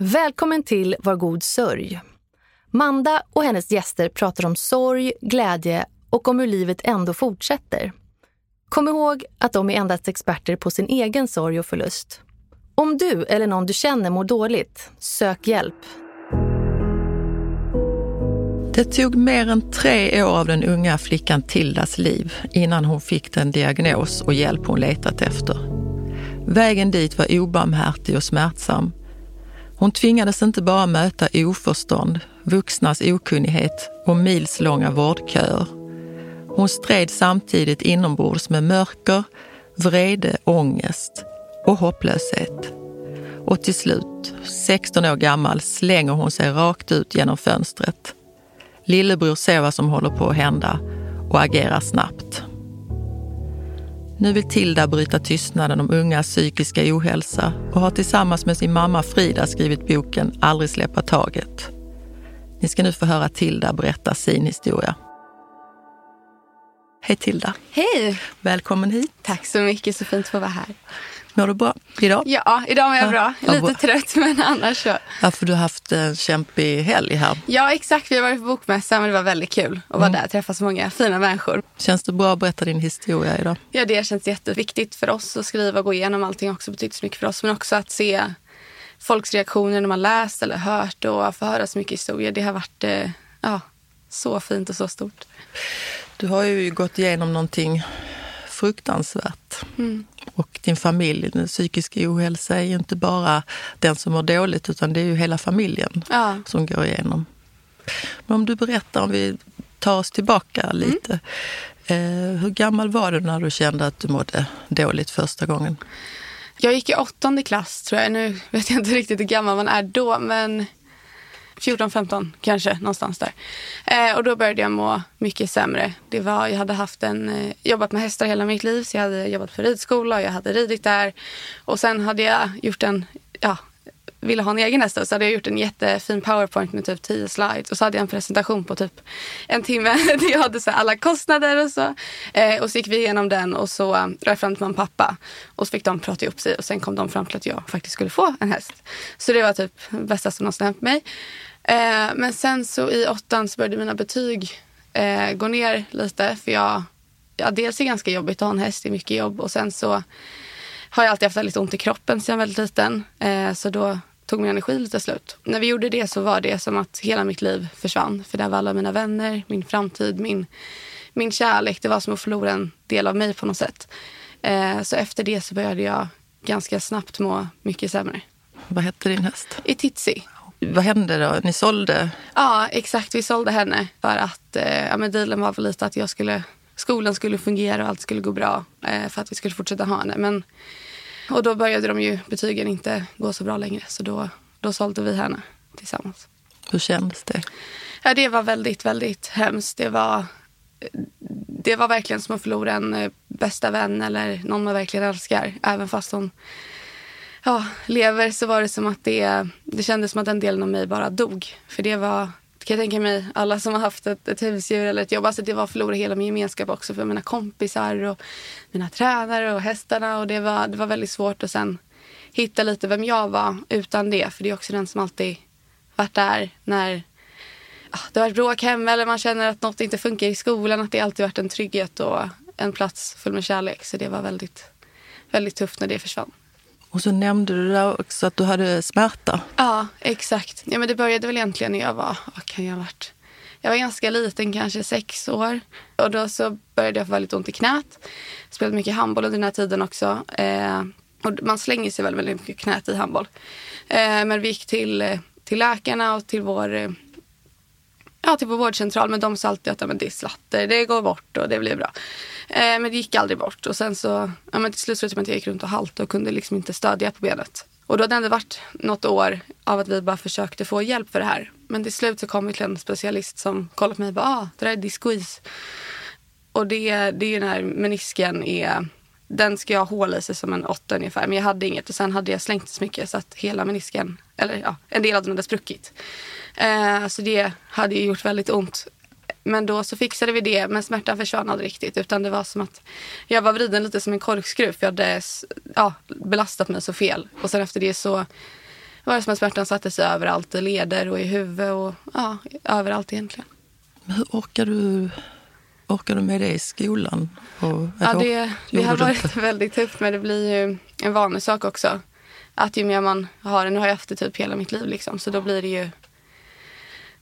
Välkommen till Var god sörj. Manda och hennes gäster pratar om sorg, glädje och om hur livet ändå fortsätter. Kom ihåg att de är endast experter på sin egen sorg och förlust. Om du eller någon du känner mår dåligt, sök hjälp. Det tog mer än tre år av den unga flickan Tildas liv innan hon fick den diagnos och hjälp hon letat efter. Vägen dit var obarmhärtig och smärtsam. Hon tvingades inte bara möta oförstånd, vuxnas okunnighet och milslånga vårdköer. Hon stred samtidigt inombords med mörker, vrede, ångest och hopplöshet. Och till slut, 16 år gammal, slänger hon sig rakt ut genom fönstret. Lillebror ser vad som håller på att hända och agerar snabbt. Nu vill Tilda bryta tystnaden om ungas psykiska ohälsa och har tillsammans med sin mamma Frida skrivit boken Aldrig släppa taget. Ni ska nu få höra Tilda berätta sin historia. Hej Tilda! Hej! Välkommen hit. Tack så mycket, så fint att få vara här. Mår du bra idag? Ja, idag mår jag bra. Ja, Lite bra. trött, men annars så. Ja, för du har haft en kämpig helg här. Ja, exakt. Vi har varit på bokmässa, men det var väldigt kul att vara där och träffa så många fina människor. Känns det bra att berätta din historia idag? Ja, det känns jätteviktigt för oss att skriva och gå igenom allting också betyder så mycket för oss. Men också att se folks reaktioner när man läst eller hört och få höra så mycket historier. Det har varit eh, ja, så fint och så stort. Du har ju gått igenom någonting fruktansvärt. Mm. Och din familj, den psykiska ohälsa är ju inte bara den som mår dåligt utan det är ju hela familjen Ja. som går igenom. Men om du berättar, om vi tar oss tillbaka lite. Eh, hur gammal var du när du kände att du mådde dåligt första gången? Jag gick i åttonde klass tror jag. Nu vet jag inte riktigt hur gammal man är då, men 14, 15 kanske någonstans där. Eh, och då började jag må mycket sämre. Det var, jag hade haft en, eh, jobbat med hästar hela mitt liv, så jag hade jobbat på ridskola och jag hade ridit där. Och sen hade jag gjort en, ja, ville ha en egen häst så hade jag gjort en jättefin powerpoint med typ 10 slides. Och så hade jag en presentation på typ en timme där jag hade så alla kostnader och så. Eh, och så gick vi igenom den och så eh, jag fram till min pappa. Och så fick de prata ihop sig och sen kom de fram till att jag faktiskt skulle få en häst. Så det var typ det bästa som någonsin hänt mig. Eh, men sen så i åttan så började mina betyg eh, gå ner lite. För jag, ja, dels är det ganska jobbigt att ha en häst, det är mycket jobb. Och sen så har jag alltid haft lite ont i kroppen sedan jag var väldigt liten. Eh, så då tog min energi lite slut. När vi gjorde det så var det som att hela mitt liv försvann. För där var alla mina vänner, min framtid, min, min kärlek. Det var som att förlora en del av mig på något sätt. Eh, så efter det så började jag ganska snabbt må mycket sämre. Vad hette din häst? I Titsi. Vad hände då? Ni sålde? Ja, exakt. Vi sålde henne för att eh, ja, men dealen var väl lite att jag skulle, skolan skulle fungera och allt skulle gå bra eh, för att vi skulle fortsätta ha henne. Men, och då började de ju betygen inte gå så bra längre så då, då sålde vi henne tillsammans. Hur kändes det? Ja, det var väldigt, väldigt hemskt. Det var, det var verkligen som att förlora en eh, bästa vän eller någon man verkligen älskar. Även fast hon ja, lever så var det som att det, det kändes som att den delen av mig bara dog. För det var, kan jag tänka mig, alla som har haft ett, ett husdjur eller ett jobb, alltså det var att förlora hela min gemenskap också för mina kompisar och mina tränare och hästarna och det var, det var väldigt svårt att sen hitta lite vem jag var utan det. För det är också den som alltid varit där när ja, det har varit bråk hemma eller man känner att något inte funkar i skolan. Att det alltid varit en trygghet och en plats full med kärlek. Så det var väldigt, väldigt tufft när det försvann. Och så nämnde du där också att du hade smärta. Ja, exakt. Ja, men det började väl egentligen när jag var, vad kan jag ha varit? Jag var ganska liten, kanske sex år. Och då så började jag få väldigt ont i knät. Spelade mycket handboll under den här tiden också. Eh, och man slänger sig väldigt, väldigt mycket i knät i handboll. Eh, men vi gick till, till läkarna och till vår, ja, till vår vårdcentral. Men de sa alltid att ja, men det är slatter, det går bort och det blir bra. Eh, men det gick aldrig bort. Och sen så, ja, men till slut slutade typ det med att jag gick runt och haltade och kunde liksom inte stödja på benet. Och då hade det ändå varit något år av att vi bara försökte få hjälp för det här. Men till slut så kom vi till en specialist som kollade på mig och bara, ah, det där är discois. Och det, det är när menisken är, den ska jag ha hål i sig som en åtta ungefär. Men jag hade inget och sen hade jag slängt så mycket så att hela menisken, eller ja, en del av den hade spruckit. Eh, så det hade ju gjort väldigt ont. Men då så fixade vi det, men smärtan försvann aldrig riktigt. Utan det var som att jag var vriden lite som en korkskruv. För jag hade ja, belastat mig så fel. Och sen efter det så var det som att smärtan satte sig överallt. I leder och i huvudet och ja, överallt egentligen. Hur orkar du, orkar du med det i skolan? Och, Ja, det, det har varit väldigt tufft men det blir ju en vanesak också. Att ju mer man har det, nu har jag haft det typ hela mitt liv liksom, så då blir det ju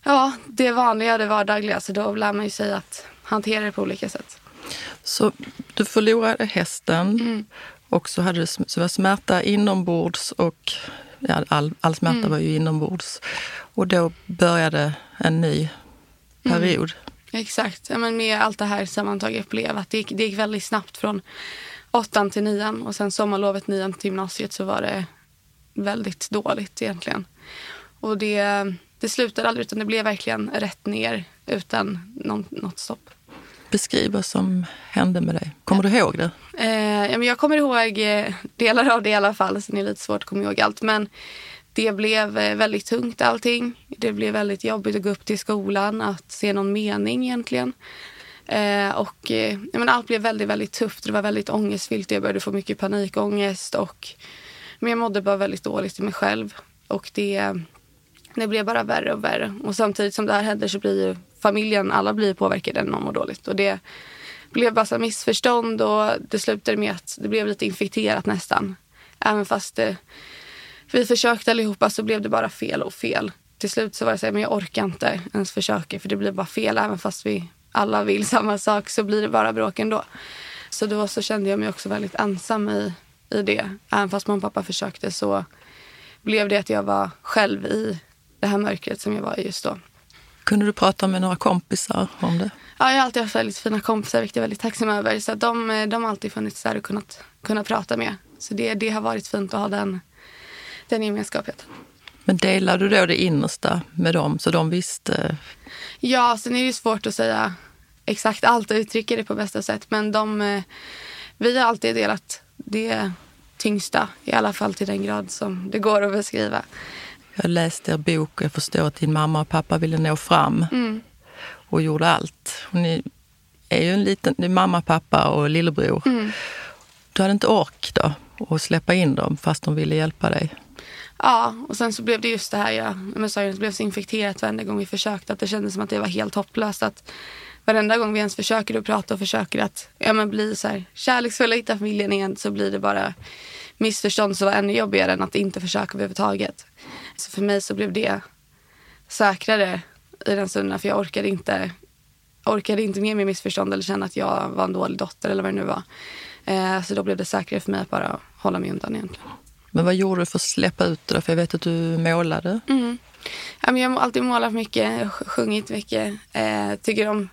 ja, det vanliga, det vardagliga. Så då lär man ju sig att hantera det på olika sätt. Så du förlorade hästen Mm. och så hade du så var smärta inombords och ja, all, all smärta Mm. var ju inombords. Och då började en ny Mm. period. Exakt. Ja, men med allt det här sammantaget blev att det gick, det gick väldigt snabbt från åttan till nian och sen sommarlovet nian till gymnasiet så var det väldigt dåligt egentligen. Och det, det slutade aldrig utan det blev verkligen rätt ner utan någon, något stopp. Beskriv vad som hände med dig. Kommer du ihåg det? Eh, ja, men jag kommer ihåg eh, delar av det i alla fall. Sen är det lite svårt att komma ihåg allt. Men det blev eh, väldigt tungt allting. Det blev väldigt jobbigt att gå upp till skolan, att se någon mening egentligen. Eh, och eh, men allt blev väldigt, väldigt tufft. Det var väldigt ångestfyllt. Jag började få mycket panikångest. Och, men jag mådde bara väldigt dåligt i mig själv. Och det, det blev bara värre och värre. Och samtidigt som det här händer så blir ju familjen, alla blir påverkade när någon mår dåligt. Och det blev bara så missförstånd och det slutade med att det blev lite infekterat nästan. Även fast det, vi försökte allihopa så blev det bara fel och fel. Till slut så var det så här, men jag orkar inte ens försöka för det blir bara fel. Även fast vi alla vill samma sak så blir det bara bråk ändå. Så då så kände jag mig också väldigt ensam i, i det. Även fast mamma och pappa försökte så blev det att jag var själv i det här mörkret som jag var i just då. Kunde du prata med några kompisar om det? Ja, jag har alltid haft väldigt fina kompisar, vilket jag är väldigt tacksam över. Så de, eh, de har alltid funnits där och kunnat, kunnat prata med. Så det, det har varit fint att ha den, den gemenskapen. Men delade du då det innersta med dem så de visste? Ja, sen är det ju svårt att säga exakt allt och uttrycka det på bästa sätt. Men de, eh, vi har alltid delat det tyngsta, i alla fall till den grad som det går att beskriva. Jag läste er bok och jag förstår att din mamma och pappa ville nå fram Mm. och gjorde allt. Och ni är ju en liten, det är mamma, pappa och lillebror. Mm. Du hade inte ork då att släppa in dem fast de ville hjälpa dig? Ja, och sen så blev det just det här, jag, sa ju, det blev så infekterat varenda gång vi försökte att det kändes som att det var helt hopplöst. Att varenda gång vi ens försöker att prata och försöker att ja, men bli så här, kärleksfulla och hitta familjen igen så blir det bara missförstånd som var ännu jobbigare än att inte försöka överhuvudtaget. Så för mig så blev det säkrare i den stunden för jag orkade inte, orkade inte med mig missförstånd eller känna att jag var en dålig dotter eller vad det nu var. Eh, så då blev det säkrare för mig att bara hålla mig undan egentligen. Men vad gjorde du för att släppa ut det? För jag vet att du målade. Mm. Jag har alltid målat mycket, sj- sjungit mycket. Eh, tycker om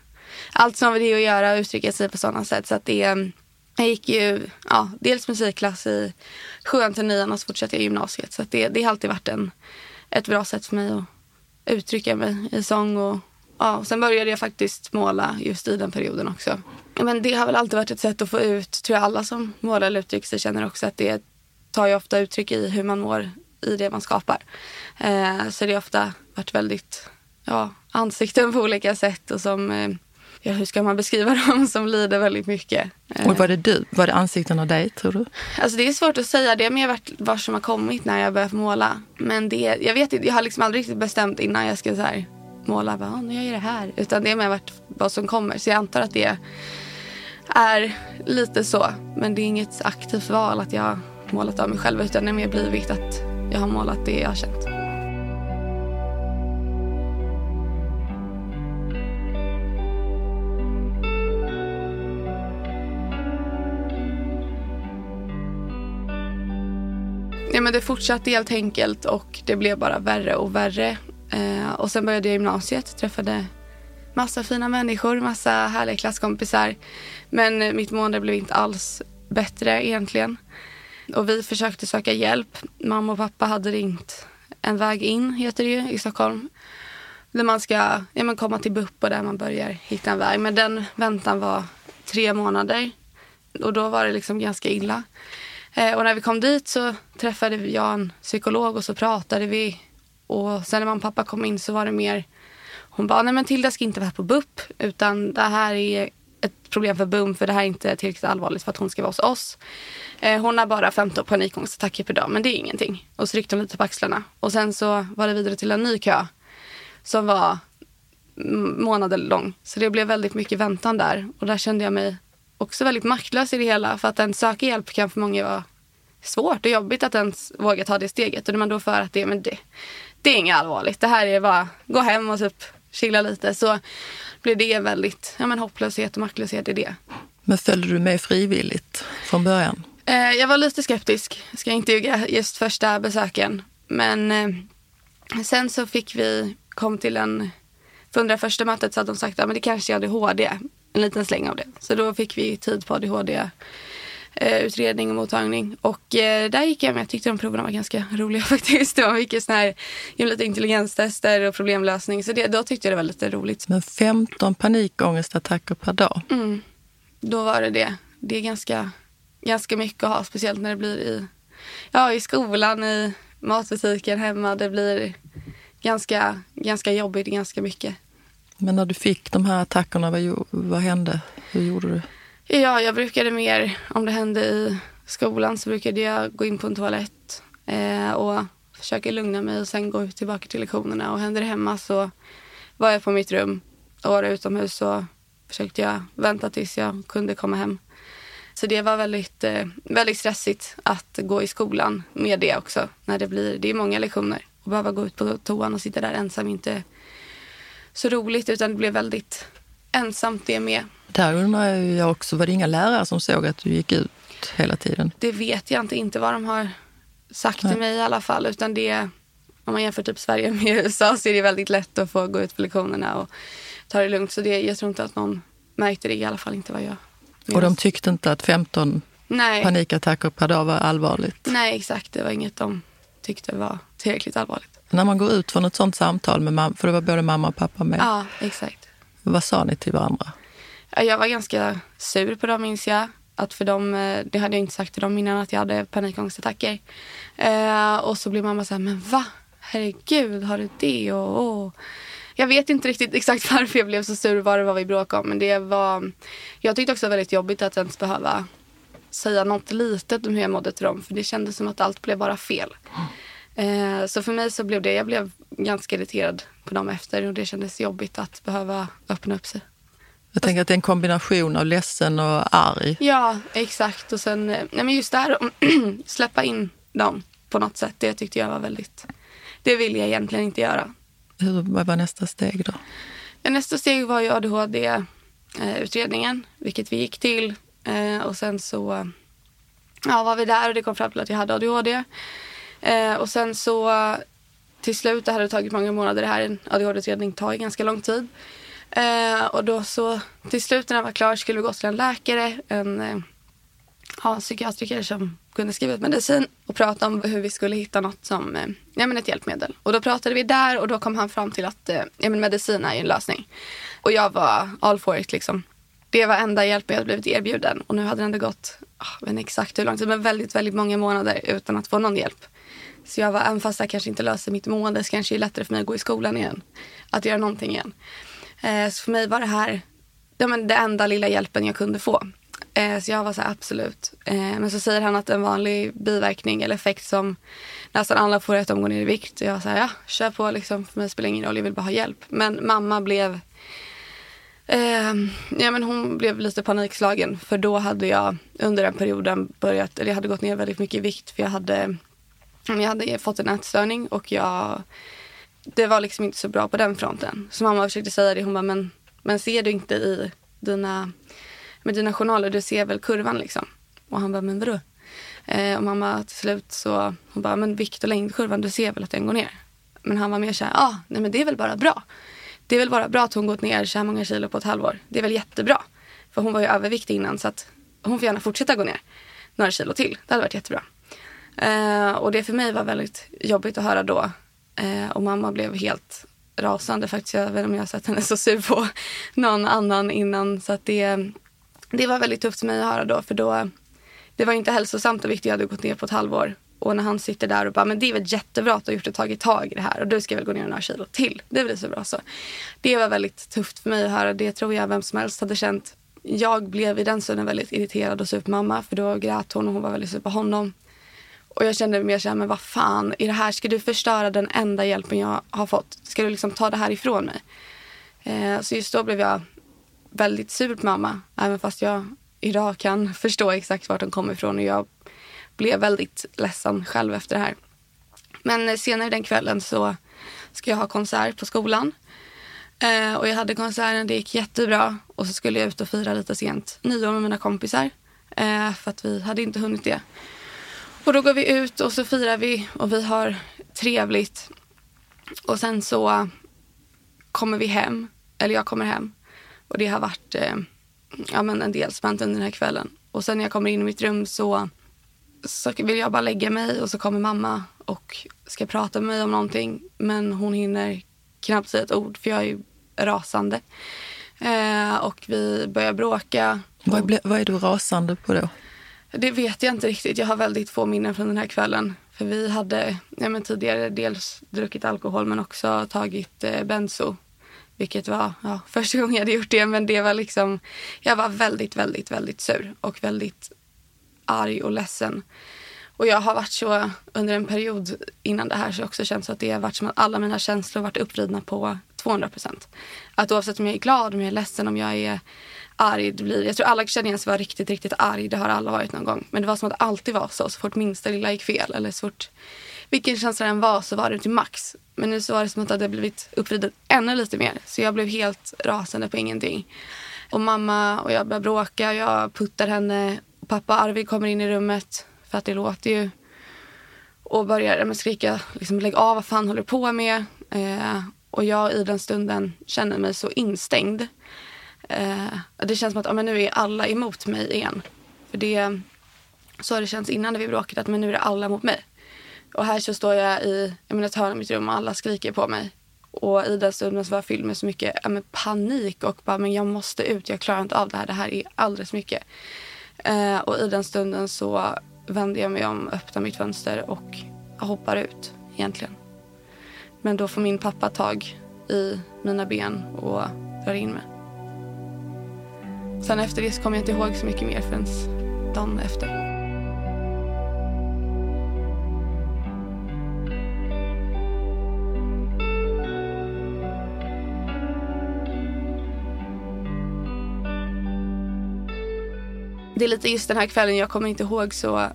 allt som har med det att göra och uttrycka sig på sådana sätt. Så att det, eh, jag gick ju ja, dels musikklass i sjuan till nian och så fortsatte jag gymnasiet. Så att det, det har alltid varit en, ett bra sätt för mig att uttrycka mig i sång. Och, ja, och sen började jag faktiskt måla just i den perioden också. Men det har väl alltid varit ett sätt att få ut, tror jag alla som målar eller uttrycker sig känner också att det tar ju ofta uttryck i hur man mår i det man skapar. Eh, så det har ofta varit väldigt ja, ansikten på olika sätt och som, eh, ja, hur ska man beskriva dem, som lider väldigt mycket. Eh, Och var det du? Var det ansikten av dig tror du? Alltså det är svårt att säga. Det har mer varit vad som har kommit när jag börjat måla. Men det, jag vet inte, jag har liksom aldrig riktigt bestämt innan jag ska så här, måla. Bara, "Ah, nu gör jag det här. Utan det har mer varit vad som kommer. Så jag antar att det är lite så. Men det är inget aktivt val att jag har målat av mig själv. Utan det har mer blivit att jag har målat det jag har känt. Nej, men det fortsatte helt enkelt och det blev bara värre och värre. Eh, och sen började jag gymnasiet, träffade massa fina människor, massa härliga klasskompisar. Men mitt mående blev inte alls bättre egentligen. Och vi försökte söka hjälp. Mamma och pappa hade ringt En väg in, heter det ju, i Stockholm. Där man ska ja, men komma till BUP och där man börjar hitta en väg. Men den väntan var tre månader. Och då var det liksom ganska illa. Eh, och när vi kom dit så träffade jag en psykolog och så pratade vi. Och sen när mamma och pappa kom in så var det mer, hon bara, ah, nej men Tilda ska inte vara på BUP utan det här är ett problem för BUM för det här är inte tillräckligt allvarligt för att hon ska vara hos oss. Eh, hon har bara 15 panikångestattacker per dag men det är ingenting. Och så ryckte hon lite på axlarna. Och sen så var det vidare till en ny kö som var månader lång. Så det blev väldigt mycket väntan där. Och där kände jag mig också väldigt maktlös i det hela. För att ens söka hjälp kan för många vara svårt och jobbigt att ens våga ta det steget. Och när man då för att det, men det, det är inget allvarligt. Det här är bara gå hem och typ chilla lite. Så blir det väldigt ja, men hopplöshet och maktlöshet i det. Men följde du med frivilligt från början? Eh, jag var lite skeptisk, ska jag inte ljuga, just första besöken. Men eh, sen så fick vi, kom till en, för första mötet så hade de sagt att ja, det kanske är ADHD. En liten släng av det. Så då fick vi tid på ADHD eh, och mottagning. Och eh, där gick jag med. Jag tyckte de proverna var ganska roliga faktiskt. Det var mycket sådana här lite intelligenstester och problemlösning. Så det, då tyckte jag det var lite roligt. Men 15 panikångestattacker per dag? Mm. Då var det det. Det är ganska, ganska mycket att ha. Speciellt när det blir i, ja, i skolan, i matbutiken, hemma. Det blir ganska, ganska jobbigt, ganska mycket. Men när du fick de här attackerna, vad, vad hände? Hur gjorde du? Ja, jag brukade mer, om det hände i skolan så brukade jag gå in på en toalett eh, och försöka lugna mig och sen gå tillbaka till lektionerna. Och hände det hemma så var jag på mitt rum och var utomhus så försökte jag vänta tills jag kunde komma hem. Så det var väldigt, eh, väldigt stressigt att gå i skolan med det också. När det blir, det är många lektioner. Och behöva gå ut på toan och sitta där ensam inte så roligt utan det blev väldigt ensamt det med. Där undrar jag också, var det inga lärare som såg att du gick ut hela tiden? Det vet jag inte, inte vad de har sagt Nej. till mig i alla fall. Utan det, om man jämför typ Sverige med USA så är det väldigt lätt att få gå ut på lektionerna och ta det lugnt. Så det, jag tror inte att någon märkte det, i alla fall inte vad jag Och de tyckte inte att 15 Nej. panikattacker per dag var allvarligt? Nej, exakt. Det var inget de tyckte var tillräckligt allvarligt. När man går ut från ett sånt samtal, med mamma, för det var både mamma och pappa med. Ja, exakt. Vad sa ni till varandra? Jag var ganska sur på dem minns jag. Att för dem, eh, det hade jag inte sagt till dem innan att jag hade panikångestattacker. Eh, och så blev mamma så här, men va? Herregud, har du det? Och, och. Jag vet inte riktigt exakt varför jag blev så sur vad det var vi bråkade om. Men det var, jag tyckte också väldigt jobbigt att ens behöva säga något litet om hur jag mådde till dem. För det kändes som att allt blev bara fel. Eh, så för mig så blev det, jag blev ganska irriterad på dem efter och det kändes jobbigt att behöva öppna upp sig. Jag tänker att det är en kombination av ledsen och arg. Ja, exakt. Och sen, nej men just det här släppa in dem på något sätt. Det tyckte jag var väldigt, det vill jag egentligen inte göra. Hur, vad var nästa steg då? Ja, nästa steg var ju ADHD-utredningen, vilket vi gick till. Eh, och sen så ja, var vi där och det kom fram till att jag hade ADHD. Eh, och sen så till slut, det hade tagit många månader, det här en ADHD-utredning tar ju ganska lång tid. Eh, och då så till slut när den var klar skulle vi gå till en läkare, en eh, ja, psykiatriker som kunde skriva ut medicin och prata om hur vi skulle hitta något som, eh, ja men ett hjälpmedel. Och då pratade vi där och då kom han fram till att eh, ja, men medicin är ju en lösning. Och jag var all for it liksom. Det var enda hjälpen jag blivit erbjuden och nu hade det ändå gått, oh, jag vet inte exakt hur lång tid, men väldigt, väldigt många månader utan att få någon hjälp. Så jag var, även fast jag kanske inte löser mitt mående så kanske det är lättare för mig att gå i skolan igen. Att göra någonting igen. Eh, så för mig var det här ja, men det enda lilla hjälpen jag kunde få. Eh, så jag var så här, absolut. Eh, men så säger han att en vanlig biverkning eller effekt som nästan alla får är att de går ner i vikt. Och jag sa ja, kör på liksom. För mig spelar ingen roll, jag vill bara ha hjälp. Men mamma blev Eh, ja, men hon blev lite panikslagen för då hade jag under den perioden börjat, eller jag hade gått ner väldigt mycket i vikt för jag hade, jag hade fått en ätstörning och jag det var liksom inte så bra på den fronten. Så mamma försökte säga det. Hon bara, men, men ser du inte i dina, med dina journaler, du ser väl kurvan liksom? Och han bara, men vadå? Eh, och mamma till slut så, hon bara, men vikt och längdkurvan, du ser väl att den går ner? Men han var mer så här, ah, nej men det är väl bara bra. Det är väl bara bra att hon gått ner så här många kilo på ett halvår. Det är väl jättebra. För hon var ju överviktig innan så att hon får gärna fortsätta gå ner några kilo till. Det hade varit jättebra. Eh, och det för mig var väldigt jobbigt att höra då. Eh, och mamma blev helt rasande faktiskt. Jag vet inte om jag har sett henne så sur på någon annan innan. Så att det, det var väldigt tufft för mig att höra då. För då, det var inte hälsosamt och viktigt. Jag hade gått ner på ett halvår. Och när han sitter där och bara, men det är väl jättebra att du har gjort ett tagit tag i det här och du ska väl gå ner några kilo till. Det blir så bra så. Det var väldigt tufft för mig att höra. Det tror jag vem som helst hade känt jag blev i den stunden väldigt irriterad och sur på mamma för då grät hon och hon var väldigt sur på honom. Och jag kände mer såhär, men vad fan, är det här, ska du förstöra den enda hjälpen jag har fått? Ska du liksom ta det här ifrån mig? Eh, så just då blev jag väldigt sur på mamma, även fast jag idag kan förstå exakt vart hon kommer ifrån och jag blev väldigt ledsen själv efter det här. Men senare den kvällen så ska jag ha konsert på skolan. Eh, och jag hade konserten, det gick jättebra. Och så skulle jag ut och fira lite sent nyår med mina kompisar. Eh, för att vi hade inte hunnit det. Och då går vi ut och så firar vi och vi har trevligt. Och sen så kommer vi hem, eller jag kommer hem. Och det har varit eh, ja, men en del spänt under den här kvällen. Och sen när jag kommer in i mitt rum så, så vill jag bara lägga mig och så kommer mamma och ska prata med mig om någonting. Men hon hinner knappt säga ett ord för jag är ju rasande. Eh, och vi börjar bråka. Vad, ble, vad är du rasande på då? Det vet jag inte riktigt. Jag har väldigt få minnen från den här kvällen. För vi hade ja, men tidigare dels druckit alkohol men också tagit eh, benzo. Vilket var ja, första gången jag hade gjort det. Men det var liksom, jag var väldigt, väldigt, väldigt sur och väldigt arg och ledsen. Och jag har varit så under en period innan det här så också känns att det har varit som att alla mina känslor varit uppvridna på 200 procent. Att oavsett om jag är glad, om jag är ledsen, om jag är arg. du blir, jag tror alla känner igen sig vara riktigt, riktigt arg. Det har alla varit någon gång. Men det var som att det alltid var så. Så fort minsta lilla gick fel eller så fort vilken känsla den var så var det till max. Men nu så var det som att det hade blivit uppvridet ännu lite mer. Så jag blev helt rasande på ingenting. Och mamma och jag började bråka. Jag puttar henne. Pappa Arvid kommer in i rummet. För att det låter ju. Och börjar skrika liksom, lägg av, vad fan håller du på med? Eh, och jag i den stunden känner mig så instängd. Eh, det känns som att ja, men nu är alla emot mig igen. För det, så har det känts innan när vi bråkat att men nu är det alla mot mig. Och här så står jag i jag ett hörn av mitt rum och alla skriker på mig. Och i den stunden så var jag fylld med så mycket ja, men panik och bara men jag måste ut, jag klarar inte av det här, det här är alldeles mycket. Eh, och i den stunden så vänder jag mig om, öppnar mitt fönster och hoppar ut egentligen. Men då får min pappa tag i mina ben och drar in mig. Sen efter det så kommer jag inte ihåg så mycket mer förrän dagen efter. Det är lite just den här kvällen, jag kommer inte ihåg så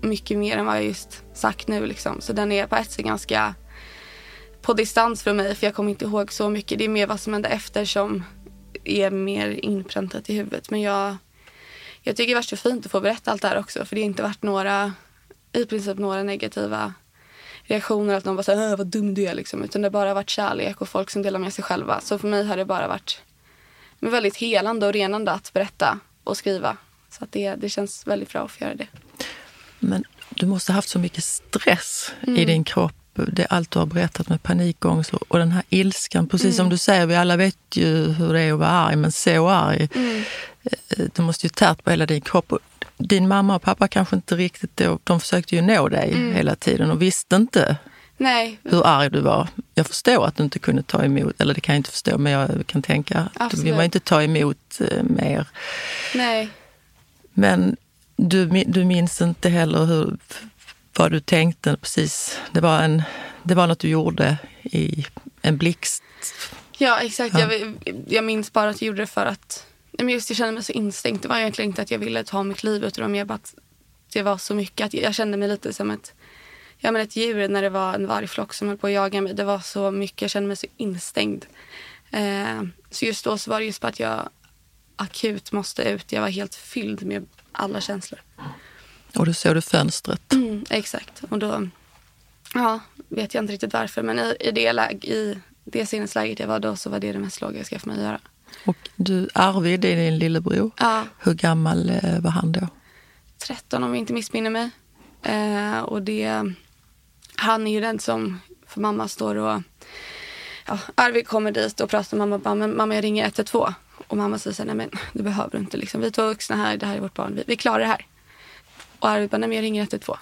mycket mer än vad jag just sagt nu. Liksom. Så den är på ett sätt ganska på distans för mig för jag kommer inte ihåg så mycket. Det är mer vad som hände efter som är mer inpräntat i huvudet. Men jag, jag tycker det var så fint att få berätta allt det här också. För det har inte varit några, i princip några negativa reaktioner. Att någon bara säger äh, vad dum du är. Liksom. Utan det har bara varit kärlek och folk som delar med sig själva. Så för mig har det bara varit väldigt helande och renande att berätta och skriva. Så att det, det känns väldigt bra att få göra det. Men du måste ha haft så mycket stress mm. i din kropp det allt du har berättat med panikångest och den här ilskan. Precis mm. som du säger, vi alla vet ju hur det är att vara arg, men så arg. Mm. Eh, det måste ju tärt på hela din kropp. Din mamma och pappa kanske inte riktigt, då, de försökte ju nå dig mm. hela tiden och visste inte Nej. hur arg du var. Jag förstår att du inte kunde ta emot, eller det kan jag inte förstå, men jag kan tänka att du vill inte ta emot eh, mer. Nej. Men du, du minns inte heller hur vad du tänkte precis. Det var, en, det var något du gjorde i en blixt. Ja, exakt. Ja. Jag, jag minns bara att jag gjorde det för att men just jag kände mig så instängt. Det var egentligen inte att jag ville ta mitt liv utan mer bara att det var så mycket. Att jag kände mig lite som ett, ja, men ett djur när det var en vargflock som höll på att jaga mig. Det var så mycket. Jag kände mig så instängd. Eh, så just då så var det just på att jag akut måste ut. Jag var helt fylld med alla känslor. Och då såg du fönstret. Mm, exakt. Och då ja, vet jag inte riktigt varför. Men i, i, det, läge, i det sinnesläget jag var då så var det det mest logiska för mig att göra. Och du, Arvid är din lillebror. Ja. Hur gammal eh, var han då? 13 om jag inte missminner mig. Eh, och det, han är ju den som för mamma står och ja, Arvid kommer dit och pratar med mamma och bara, men mamma jag ringer 112. Och mamma säger så här, nej men det behöver du inte liksom. Vi är två vuxna här, det här är vårt barn, vi, vi klarar det här. Och Arvid bara, nej men jag ringer 112.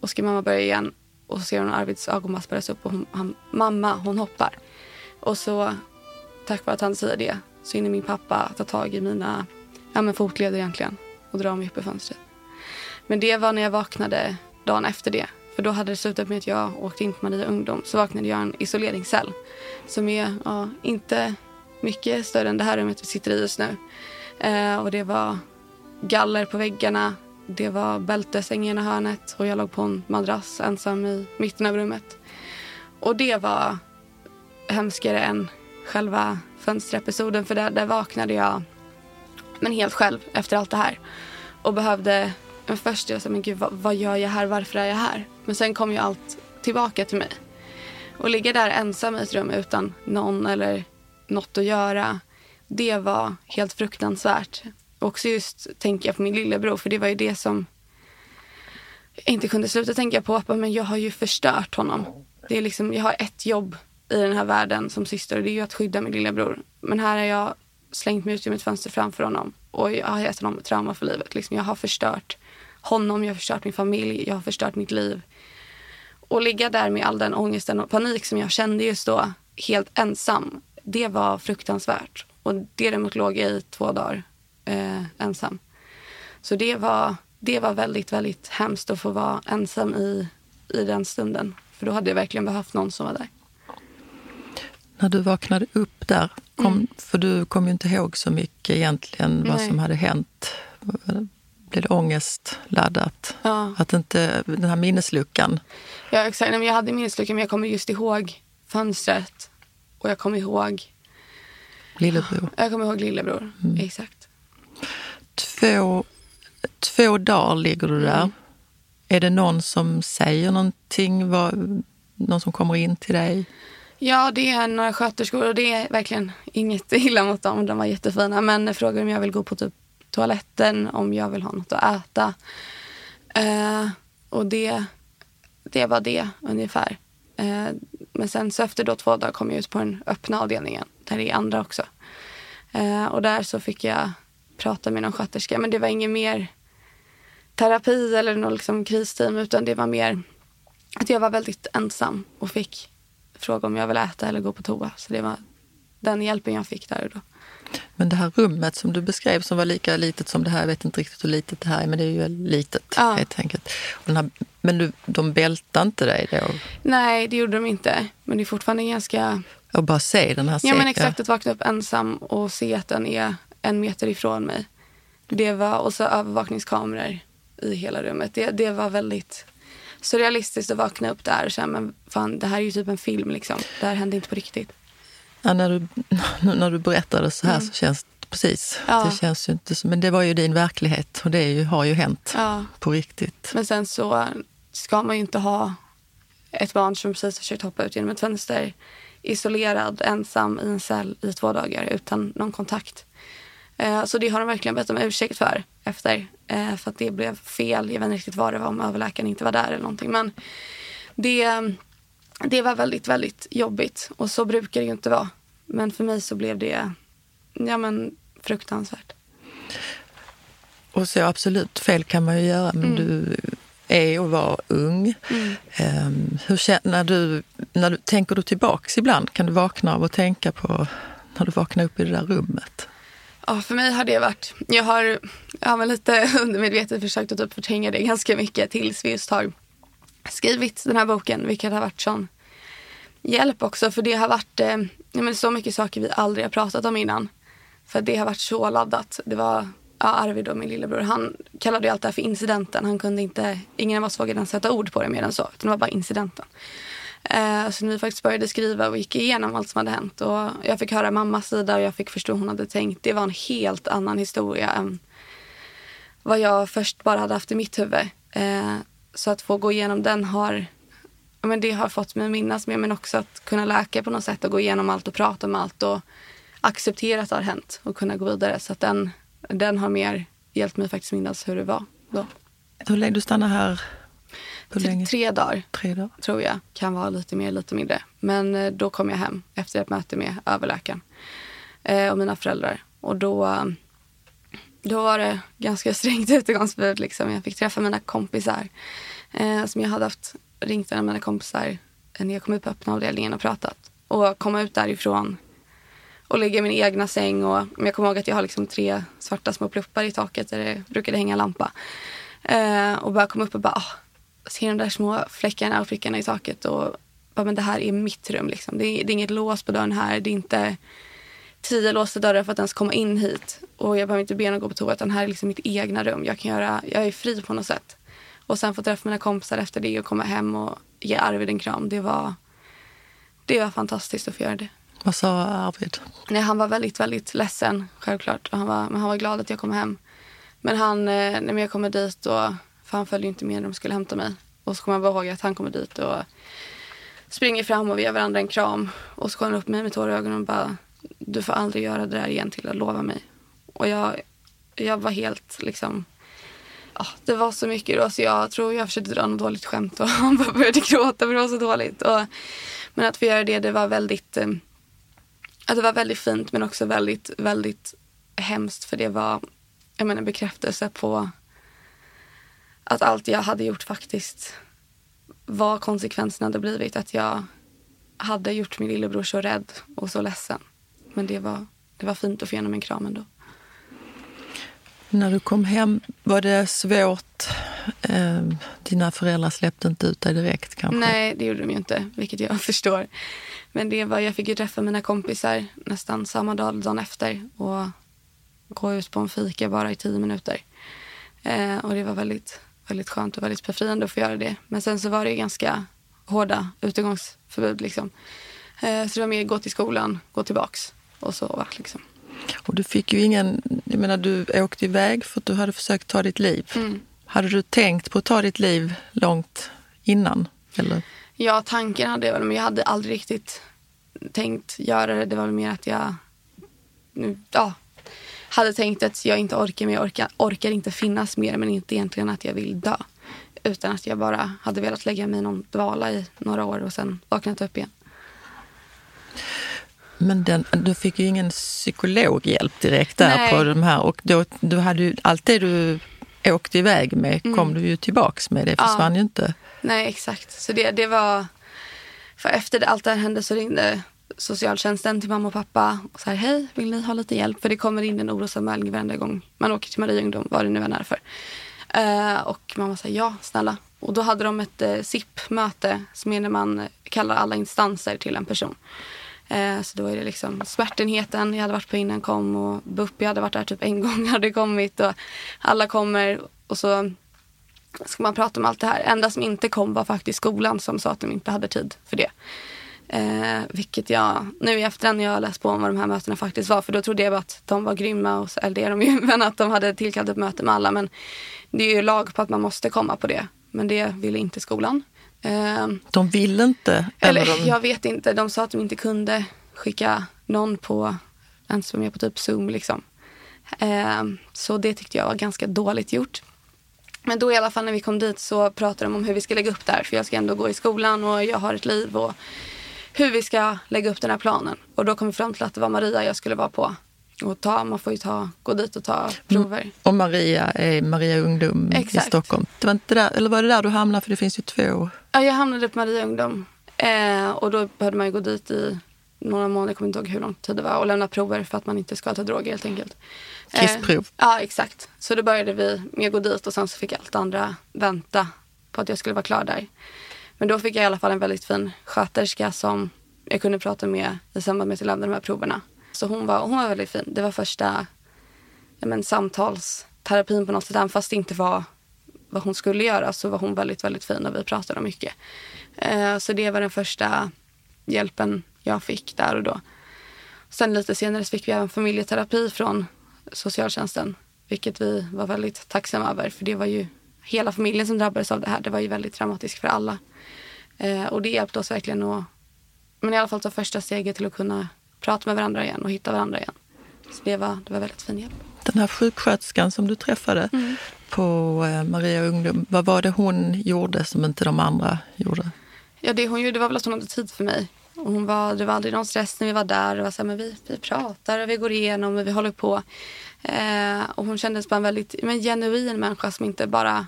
Och ska mamma börja igen och så ser hon Arvids ögonmask börjas upp och hon, han, mamma hon hoppar. Och så tack vare att han säger det så hinner min pappa ta tag i mina ja, men fotleder egentligen och dra mig upp i fönstret. Men det var när jag vaknade dagen efter det. För då hade det slutat med att jag åkte in på Maria Ungdom. Så vaknade jag i en isoleringscell som är ja, inte mycket större än det här rummet vi sitter i just nu. Eh, och det var galler på väggarna. Det var bältesäng i ena hörnet och jag låg på en madrass ensam i mitten av rummet. Och det var hemskare än själva fönsterepisoden för där, där vaknade jag men helt själv efter allt det här. Och behövde, men först jag sa, men gud vad, vad, gör jag här, varför är jag här? Men sen kom ju allt tillbaka till mig. Och ligga där ensam i ett rum utan någon eller något att göra, det var helt fruktansvärt. Också just tänka jag på min lillebror, för det var ju det som jag inte kunde sluta tänka på. Men jag har ju förstört honom. Det är liksom, jag har ett jobb i den här världen som syster och det är ju att skydda min lillebror. Men här har jag slängt mig ut genom ett fönster framför honom och jag har gett honom trauma för livet. Liksom, jag har förstört honom, jag har förstört min familj, jag har förstört mitt liv. Och ligga där med all den ångesten och panik som jag kände just då, helt ensam, det var fruktansvärt. Och det däremot låg jag i två dagar eh, ensam. Så det var, det var väldigt, väldigt hemskt att få vara ensam i, i den stunden. För då hade jag verkligen behövt någon som var där. När du vaknade upp där, kom, mm. för du kom ju inte ihåg så mycket egentligen Nej. vad som hade hänt. Blev det ångestladdat? Ja. Att inte, den här minnesluckan. Ja exakt, jag hade minnesluckan men jag kommer just ihåg fönstret. Och jag kommer ihåg Lillebror. Jag kommer ihåg lillebror, mm. exakt. Två, två dagar ligger du där. Mm. Är det någon som säger någonting? Vad, någon som kommer in till dig? Ja, det är några sköterskor och det är verkligen inget illa mot dem. De var jättefina. Men frågar om jag vill gå på typ toaletten, om jag vill ha något att äta. Uh, och det, det var det ungefär. Uh, men sen så efter då två dagar kom jag ut på den öppna avdelningen. Där det är andra också. Uh, och där så fick jag prata med någon sköterska. Men det var inget mer terapi eller något liksom kristeam. Utan det var mer att jag var väldigt ensam och fick fråga om jag vill äta eller gå på toa. Så det var den hjälpen jag fick där och då. Men det här rummet som du beskrev som var lika litet som det här, jag vet inte riktigt hur litet det här är, men det är ju litet ja. helt enkelt. Här, men du, de bältade inte dig då? Nej, det gjorde de inte. Men det är fortfarande ganska... Och bara se den här Ja, men exakt. Att vakna upp ensam och se att den är en meter ifrån mig. Det var, och så övervakningskameror i hela rummet. Det, det var väldigt surrealistiskt att vakna upp där och känna men fan det här är ju typ en film liksom. Det här hände inte på riktigt. Ja, när, du, när du berättade så här mm. så känns det precis. Ja. Det känns ju inte men det var ju din verklighet och det ju, har ju hänt ja. på riktigt. Men sen så ska man ju inte ha ett barn som precis har försökt hoppa ut genom ett fönster isolerad, ensam i en cell i två dagar utan någon kontakt. Eh, så det har de verkligen bett om ursäkt för efter. Eh, för att det blev fel. Jag vet inte riktigt vad det var om överläkaren inte var där eller någonting. Men det, det var väldigt, väldigt jobbigt. Och så brukar det ju inte vara. Men för mig så blev det ja, men, fruktansvärt. Och så absolut, fel kan man ju göra. Men mm. du är och var ung. Mm. Um, hur, när du, när du, tänker du tillbaks ibland? Kan du vakna av att tänka på när du vaknar upp i det där rummet? Ja, för mig har det varit... Jag har, jag har lite undermedvetet försökt att typ förtränga det ganska mycket tills vi just har skrivit den här boken, vilket har varit sån hjälp också. För det har varit eh, men så mycket saker vi aldrig har pratat om innan. För det har varit så laddat. Det var ja, Arvid och min lillebror. Han kallade allt det här för incidenten. Han kunde inte, ingen av oss vågade ens sätta ord på det mer än så. Utan det var bara incidenten. Eh, så när vi faktiskt började skriva och gick igenom allt som hade hänt. Och jag fick höra mammas sida och jag fick förstå hur hon hade tänkt. Det var en helt annan historia än vad jag först bara hade haft i mitt huvud. Eh, så att få gå igenom den har, men det har fått mig att minnas mer men också att kunna läka på något sätt och gå igenom allt och prata om allt och acceptera att det har hänt och kunna gå vidare. Så att den, den har mer hjälpt mig faktiskt minnas hur det var då. Hur länge du stannar här? Tre dagar, Tre dagar, tror jag. Kan vara lite mer, lite mindre. Men eh, då kom jag hem efter ett möte med överläkaren eh, och mina föräldrar. Och då, då var det ganska strängt utegångsförbud. Liksom. Jag fick träffa mina kompisar eh, som jag hade haft ringt en av mina kompisar när jag kom ut på öppna avdelningen och pratat. Och komma ut därifrån och ligga i min egna säng. Och, jag kommer ihåg att jag har liksom tre svarta små pluppar i taket där det brukade hänga lampa. Eh, och bara kom upp och bara ah, ser de där små fläckarna och prickarna i taket. Och bara, men det här är mitt rum. Liksom. Det, är, det är inget lås på dörren här. Det är inte tio låsta dörrar för att ens komma in hit. Och jag behöver inte be någon gå på toa utan här är liksom mitt egna rum. Jag kan göra, jag är fri på något sätt. Och sen få träffa mina kompisar efter det och komma hem och ge Arvid en kram. Det var, det var fantastiskt att få göra det. Vad sa Arvid? Nej, han var väldigt, väldigt ledsen självklart. Han var, men han var glad att jag kom hem. Men han, eh, när jag kommer dit och, för han följde inte med när de skulle hämta mig. Och så kommer jag bara ihåg att han kommer dit och springer fram och vi ger varandra en kram. Och så kollar han upp mig med tårar i ögonen och bara, du får aldrig göra det där igen till att lova mig. Och jag, jag var helt liksom, ja, det var så mycket då så jag tror jag försökte dra något dåligt skämt och han bara började gråta för det var så dåligt. Och, men att få göra det, det var väldigt, eh, att det var väldigt fint men också väldigt, väldigt hemskt för det var jag menar, bekräftelse på att allt jag hade gjort faktiskt vad konsekvenserna hade blivit. Att jag hade gjort min lillebror så rädd och så ledsen. Men det var, det var fint att få igenom en kram ändå. När du kom hem, var det svårt? Eh, dina föräldrar släppte inte ut dig direkt kanske? Nej, det gjorde de ju inte, vilket jag förstår. Men det var, jag fick ju träffa mina kompisar nästan samma dag, dagen efter. Och gå ut på en fika bara i tio minuter. Eh, och det var väldigt, väldigt skönt och väldigt befriande att få göra det. Men sen så var det ganska hårda utegångsförbud. Liksom. Eh, så det var mer gå till skolan, gå tillbaks och sova. Liksom. Och du fick ju ingen, jag menar du åkte iväg för att du hade försökt ta ditt liv. Mm. Hade du tänkt på att ta ditt liv långt innan? Eller? Ja, tanken hade jag väl, men jag hade aldrig riktigt tänkt göra det. Det var väl mer att jag ja, hade tänkt att jag inte orkar, men jag orkar, orkar inte finnas mer. Men inte egentligen att jag vill dö. Utan att jag bara hade velat lägga mig i någon dvala i några år och sen vaknat upp igen. Men den, du fick ju ingen psykologhjälp direkt där Nej. på de här och då, du hade ju, allt det du åkte iväg med kom mm. du ju tillbaks med, det försvann ja. ju inte. Nej exakt, så det, det var, för efter det, allt det här hände så ringde socialtjänsten till mamma och pappa och så här, hej, vill ni ha lite hjälp? För det kommer in en orosanmälning varenda gång man åker till Maria Ungdom, vad det nu än är för. Uh, och mamma sa ja, snälla. Och då hade de ett eh, uh, SIP-möte som är när man kallar alla instanser till en person. Uh, så då är det liksom smärtenheten jag hade varit på innan kom och BUP, jag hade varit där typ en gång hade kommit och alla kommer och så ska man prata om allt det här. Enda som inte kom var faktiskt skolan som sa att de inte hade tid för det. Eh, vilket jag nu i efterhand när jag har läst på om vad de här mötena faktiskt var. För då trodde jag att de var grymma, och, eller det är de ju, men att de hade tillkallat ett möte med alla. Men det är ju lag på att man måste komma på det. Men det ville inte skolan. Eh, de ville inte? Eller, eller de... jag vet inte. De sa att de inte kunde skicka någon på, ens med på typ Zoom liksom. Eh, så det tyckte jag var ganska dåligt gjort. Men då i alla fall när vi kom dit så pratade de om hur vi ska lägga upp där. För jag ska ändå gå i skolan och jag har ett liv. och hur vi ska lägga upp den här planen. Och då kom vi fram till att det var Maria jag skulle vara på. Och ta, man får ju ta, gå dit och ta prover. Mm. Och Maria är Maria Ungdom Exakt. i Stockholm. Det var inte där, eller var det där du hamnade? För det finns ju två. Ja, jag hamnade på Maria Ungdom. Eh, och då behövde man ju gå dit i några månader, jag kommer inte ihåg hur lång tid det var, och lämna prover för att man inte ska ta droger helt enkelt. Kissprov? Eh, ja, exakt. Så då började vi med att gå dit och sen så fick allt andra vänta på att jag skulle vara klar där. Men då fick jag i alla fall en väldigt fin sköterska som jag kunde prata med i samband med att jag lämnade de här proverna. Så hon var, hon var väldigt fin. Det var första ja, men, samtalsterapin på något sätt. Även fast det inte var vad hon skulle göra så var hon väldigt, väldigt fin och vi pratade mycket. Eh, så det var den första hjälpen jag fick där och då. Sen lite senare fick vi även familjeterapi från socialtjänsten. Vilket vi var väldigt tacksamma över. För det var ju hela familjen som drabbades av det här. Det var ju väldigt traumatiskt för alla. Eh, och det hjälpte oss verkligen att men i alla fall ta första steget till att kunna prata med varandra igen och hitta varandra igen. Så det var, det var väldigt fin hjälp. Den här sjuksköterskan som du träffade mm. på eh, Maria Ungdom, vad var det hon gjorde som inte de andra gjorde? Ja, det hon gjorde var väl att hon hade tid för mig. Och hon var, det var aldrig någon stress när vi var där. Det var så här, men vi, vi pratar och vi går igenom och vi håller på. Eh, och hon kändes som en väldigt men, genuin människa som inte bara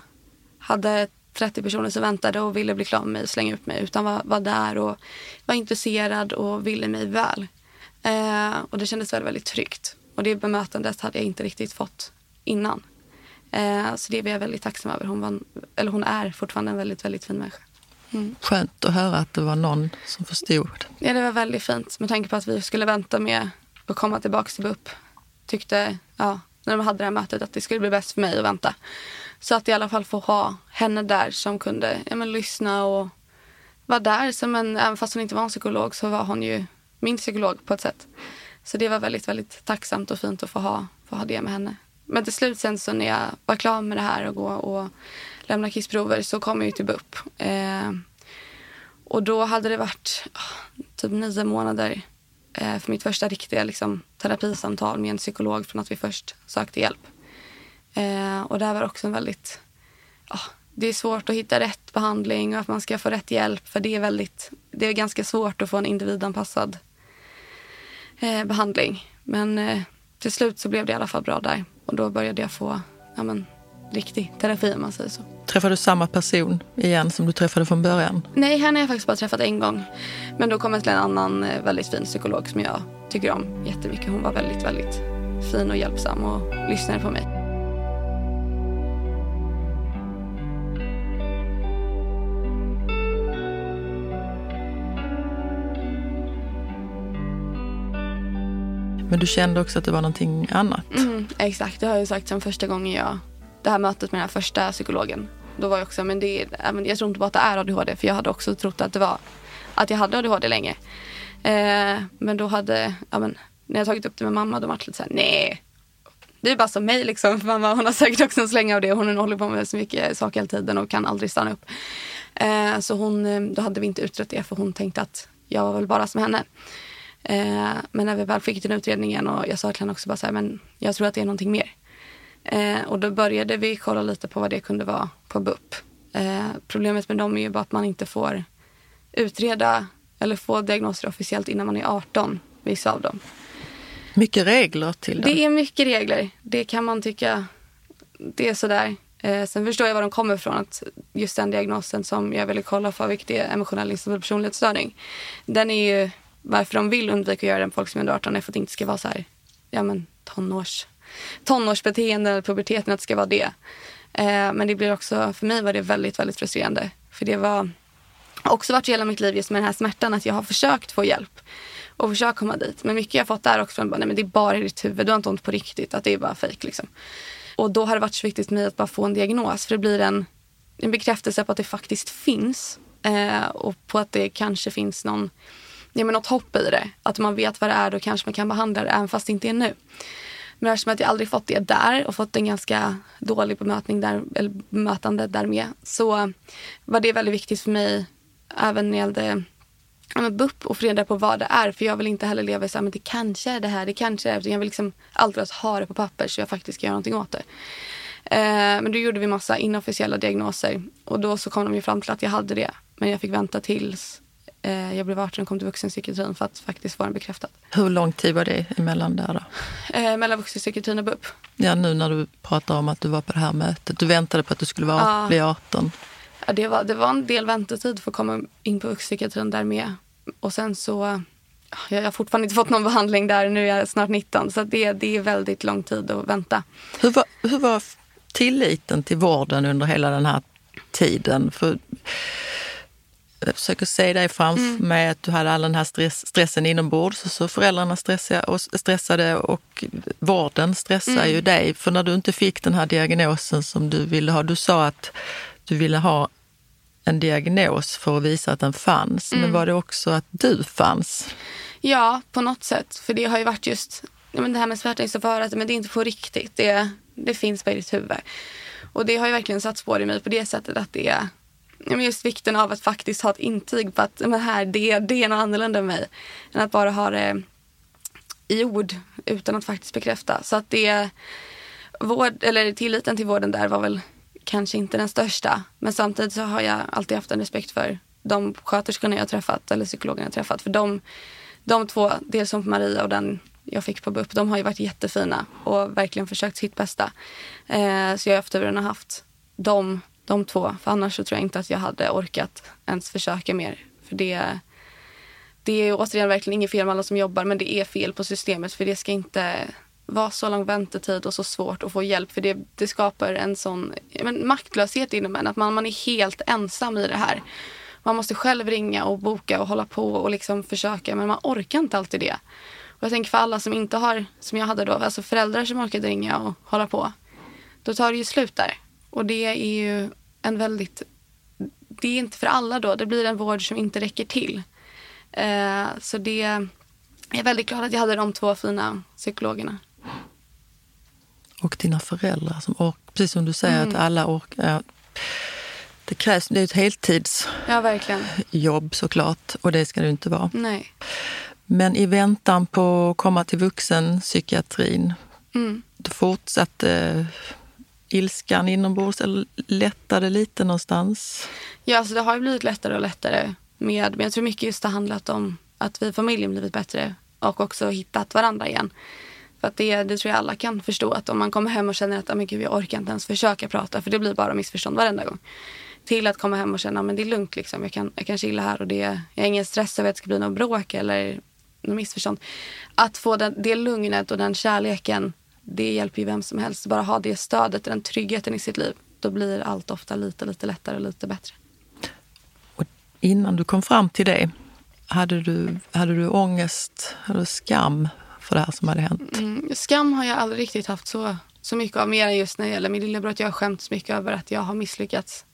hade 30 personer som väntade och ville bli klar med mig och slänga ut mig. Utan var, var där och var intresserad och ville mig väl. Eh, och det kändes väldigt, väldigt tryggt. Och det bemötandet hade jag inte riktigt fått innan. Eh, så det är jag väldigt tacksam över. Hon, var, eller hon är fortfarande en väldigt, väldigt fin människa. Mm. Skönt att höra att det var någon som förstod. Ja, det var väldigt fint. Med tanke på att vi skulle vänta med att komma tillbaka till BUP. Tyckte, ja, när de hade det här mötet, att det skulle bli bäst för mig att vänta. Så att i alla fall få ha henne där som kunde ja, men, lyssna och vara där. Som en, även fast hon inte var en psykolog så var hon ju min psykolog på ett sätt. Så det var väldigt, väldigt tacksamt och fint att få ha, få ha det med henne. Men till slut sen så när jag var klar med det här och gå och lämna kissprover så kom jag ju typ till BUP. Eh, och då hade det varit oh, typ nio månader eh, för mitt första riktiga liksom, terapisamtal med en psykolog från att vi först sökte hjälp. Eh, och det här var också en väldigt... Oh, det är svårt att hitta rätt behandling och att man ska få rätt hjälp. För det är, väldigt, det är ganska svårt att få en individanpassad eh, behandling. Men eh, till slut så blev det i alla fall bra där. Och då började jag få ja, men, riktig terapi om man säger så. Träffade du samma person igen som du träffade från början? Nej, henne har jag faktiskt bara träffat en gång. Men då kom jag till en annan eh, väldigt fin psykolog som jag tycker om jättemycket. Hon var väldigt, väldigt fin och hjälpsam och lyssnade på mig. Men du kände också att det var någonting annat? Mm, exakt, det har jag sagt sen första gången jag... Det här mötet med den här första psykologen. Då var jag också, men det, jag tror inte bara att det är ADHD. För jag hade också trott att det var att jag hade ADHD länge. Eh, men då hade, ja, men, när jag tagit upp det med mamma då var det lite såhär, nej. Det är bara som mig liksom. För mamma hon har säkert också en släng av det. Hon håller på med så mycket saker hela tiden och kan aldrig stanna upp. Eh, så hon, eh, då hade vi inte utrett det för hon tänkte att jag var väl bara som henne. Eh, men när vi väl fick den utredningen och jag sa till henne också bara så här, men jag tror att det är någonting mer. Eh, och då började vi kolla lite på vad det kunde vara på BUP. Eh, problemet med dem är ju bara att man inte får utreda eller få diagnoser officiellt innan man är 18, vissa av dem. Mycket regler till dem. Det är mycket regler. Det kan man tycka, det är sådär. Eh, sen förstår jag var de kommer ifrån. Att just den diagnosen som jag ville kolla för, vilket är emotionell instabil personlighetsstörning. Den är ju varför de vill undvika att göra det med folk som är under 18 är för att det inte ska vara så här, ja men tonårs, tonårsbeteende eller puberteten, att det ska vara det. Eh, men det blir också, för mig var det väldigt, väldigt frustrerande. För det var också varit hela mitt liv just med den här smärtan att jag har försökt få hjälp och försökt komma dit. Men mycket jag fått där också, nej men det är bara i ditt huvud, du har inte ont på riktigt, att det är bara fejk liksom. Och då har det varit så viktigt för mig att bara få en diagnos, för det blir en, en bekräftelse på att det faktiskt finns. Eh, och på att det kanske finns någon ja, men något hopp i det. Att man vet vad det är, då kanske man kan behandla det även fast det inte är nu. Men eftersom att jag aldrig fått det där och fått en ganska dålig bemötning där, eller bemötande där med så var det väldigt viktigt för mig även när det gällde ja, BUP och få reda på vad det är. För jag vill inte heller leva i så här, men det kanske är det här, det kanske är det. Jag vill liksom alltid ha det på papper så jag faktiskt kan göra någonting åt det. Eh, men då gjorde vi massa inofficiella diagnoser och då så kom de ju fram till att jag hade det. Men jag fick vänta tills jag blev 18 och kom till vuxenpsykiatrin för att faktiskt få den bekräftad. Hur lång tid var det emellan där då? Eh, mellan vuxenpsykiatrin och BUP. Ja, nu när du pratar om att du var på det här mötet. Du väntade på att du skulle vara, ja. bli 18. Ja, det, var, det var en del väntetid för att komma in på vuxenpsykiatrin där med. Och sen så... Jag har fortfarande inte fått någon behandling där. Nu är jag snart 19. Så det, det är väldigt lång tid att vänta. Hur var, hur var tilliten till vården under hela den här tiden? För jag försöker se dig framför mm. mig att du hade all den här stress, stressen inombords och så föräldrarna stressade och, stressade och vården stressar mm. ju dig. För när du inte fick den här diagnosen som du ville ha, du sa att du ville ha en diagnos för att visa att den fanns. Mm. Men var det också att du fanns? Ja, på något sätt. För det har ju varit just men det här med smärtningsförfarandet, men det är inte på riktigt. Det, det finns i ditt huvud. Och det har ju verkligen satt spår i mig på det sättet att det just vikten av att faktiskt ha ett intyg på att men här, det, det är något annorlunda än mig. Än att bara ha det i ord utan att faktiskt bekräfta. Så att det, vård, eller tilliten till vården där var väl kanske inte den största. Men samtidigt så har jag alltid haft en respekt för de sköterskorna jag träffat eller psykologerna jag träffat. För de, de två, dels som Maria och den jag fick på BUP, de har ju varit jättefina och verkligen försökt sitt bästa. Eh, så jag har haft turen att haft dem de två. För annars så tror jag inte att jag hade orkat ens försöka mer. För det, det är återigen verkligen inget fel med alla som jobbar men det är fel på systemet för det ska inte vara så lång väntetid och så svårt att få hjälp för det, det skapar en sån men, maktlöshet inom en. Att man, man är helt ensam i det här. Man måste själv ringa och boka och hålla på och liksom försöka men man orkar inte alltid det. Och jag tänker för alla som inte har, som jag hade då, alltså föräldrar som orkade ringa och hålla på. Då tar det ju slut där. Och det är ju en väldigt, det är inte för alla då, det blir en vård som inte räcker till. Eh, så det, jag är väldigt glad att jag hade de två fina psykologerna. Och dina föräldrar som orkar, precis som du säger mm. att alla orkar. Det krävs, det är ett heltidsjobb ja, verkligen. såklart och det ska det inte vara. Nej. Men i väntan på att komma till vuxenpsykiatrin, mm. då fortsatte ilskan inombords eller lättade lite någonstans? Ja, alltså det har ju blivit lättare och lättare med, men jag tror mycket just det har handlat om att vi i familjen blivit bättre och också hittat varandra igen. För att det, det tror jag alla kan förstå att om man kommer hem och känner att oh, men gud, jag orkar inte ens försöka prata för det blir bara missförstånd varenda gång. Till att komma hem och känna ah, att det är lugnt liksom. Jag kan, jag kan chilla här och det, jag har ingen stress över att det ska bli något bråk eller något missförstånd. Att få den, det lugnet och den kärleken det hjälper ju vem som helst. Bara ha det stödet, den tryggheten i sitt liv. Då blir allt ofta lite, lite lättare och lite bättre. Och innan du kom fram till det, hade du, hade du ångest eller skam för det här som hade hänt? Mm, skam har jag aldrig riktigt haft så, så mycket av. Mer än just när det gäller min lillebror. Att jag har skämts mycket över att jag har misslyckats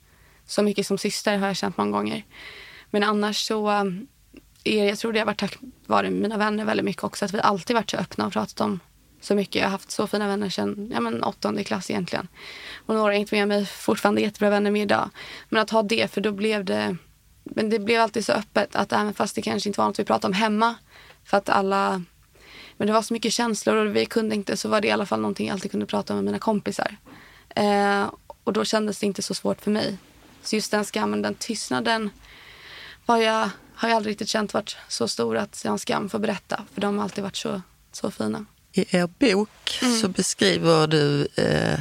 så mycket som syster har jag känt många gånger. Men annars så är jag tror det har varit tack vare mina vänner väldigt mycket också. Att vi alltid varit så öppna och pratat om så mycket. Jag har haft så fina vänner sedan ja, men åttonde klass egentligen. Och några är inte med mig fortfarande jättebra vänner med idag. Men att ha det, för då blev det men det blev alltid så öppet att även fast det kanske inte var något vi pratade om hemma för att alla men det var så mycket känslor och vi kunde inte så var det i alla fall någonting jag alltid kunde prata om med mina kompisar. Eh, och då kändes det inte så svårt för mig. Så just den skammen, den tystnaden var jag, har jag aldrig riktigt känt varit så stor att jag har en skam för att berätta. För de har alltid varit så, så fina. I er bok mm. så beskriver du eh,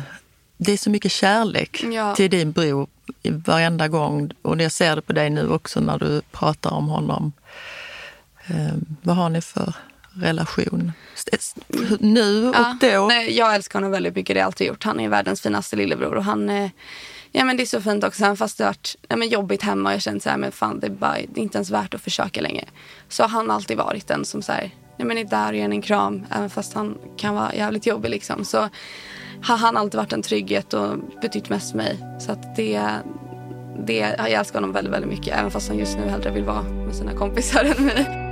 det är så mycket kärlek ja. till din bror varenda gång. Och jag ser det på dig nu också när du pratar om honom. Eh, vad har ni för relation? Nu och ja, då? Nej, jag älskar honom väldigt mycket, det har jag alltid gjort. Han är världens finaste lillebror och han eh, Ja men det är så fint också, även fast det har varit ja, men jobbigt hemma och jag känner så här, men fan det är, bara, det är inte ens värt att försöka längre. Så har han alltid varit den som så här, nej men är där och ger en kram, även fast han kan vara jävligt jobbig liksom. Så har han alltid varit en trygghet och betytt mest för mig. Så att det, det, jag älskar honom väldigt, väldigt mycket, även fast han just nu hellre vill vara med sina kompisar än mig.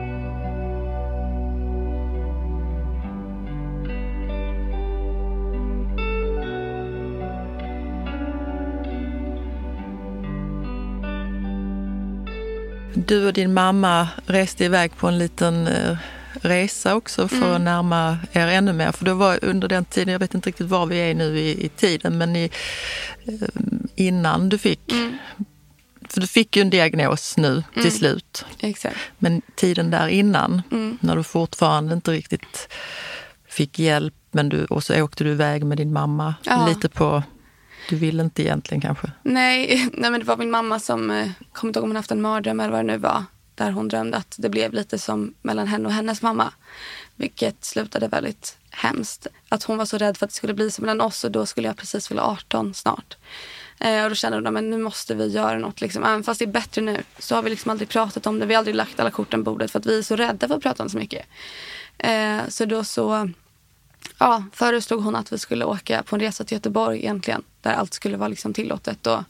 Du och din mamma reste iväg på en liten eh, resa också för mm. att närma er ännu mer. För det var under den tiden, jag vet inte riktigt var vi är nu i, i tiden, men i, eh, innan du fick mm. För du fick ju en diagnos nu till mm. slut. Exakt. Men tiden där innan, mm. när du fortfarande inte riktigt fick hjälp, men du, och så åkte du iväg med din mamma ja. lite på du ville inte egentligen kanske? Nej, nej men det var min mamma som, eh, kommer inte ihåg om hon haft en mardröm eller vad det nu var. Där hon drömde att det blev lite som mellan henne och hennes mamma. Vilket slutade väldigt hemskt. Att hon var så rädd för att det skulle bli som mellan oss och då skulle jag precis fylla 18 snart. Eh, och då kände hon att nu måste vi göra något. Liksom. Även fast det är bättre nu så har vi liksom aldrig pratat om det. Vi har aldrig lagt alla korten på bordet för att vi är så rädda för att prata om så mycket. Eh, så då så ja, föreslog hon att vi skulle åka på en resa till Göteborg egentligen. Där allt skulle vara liksom tillåtet. Och,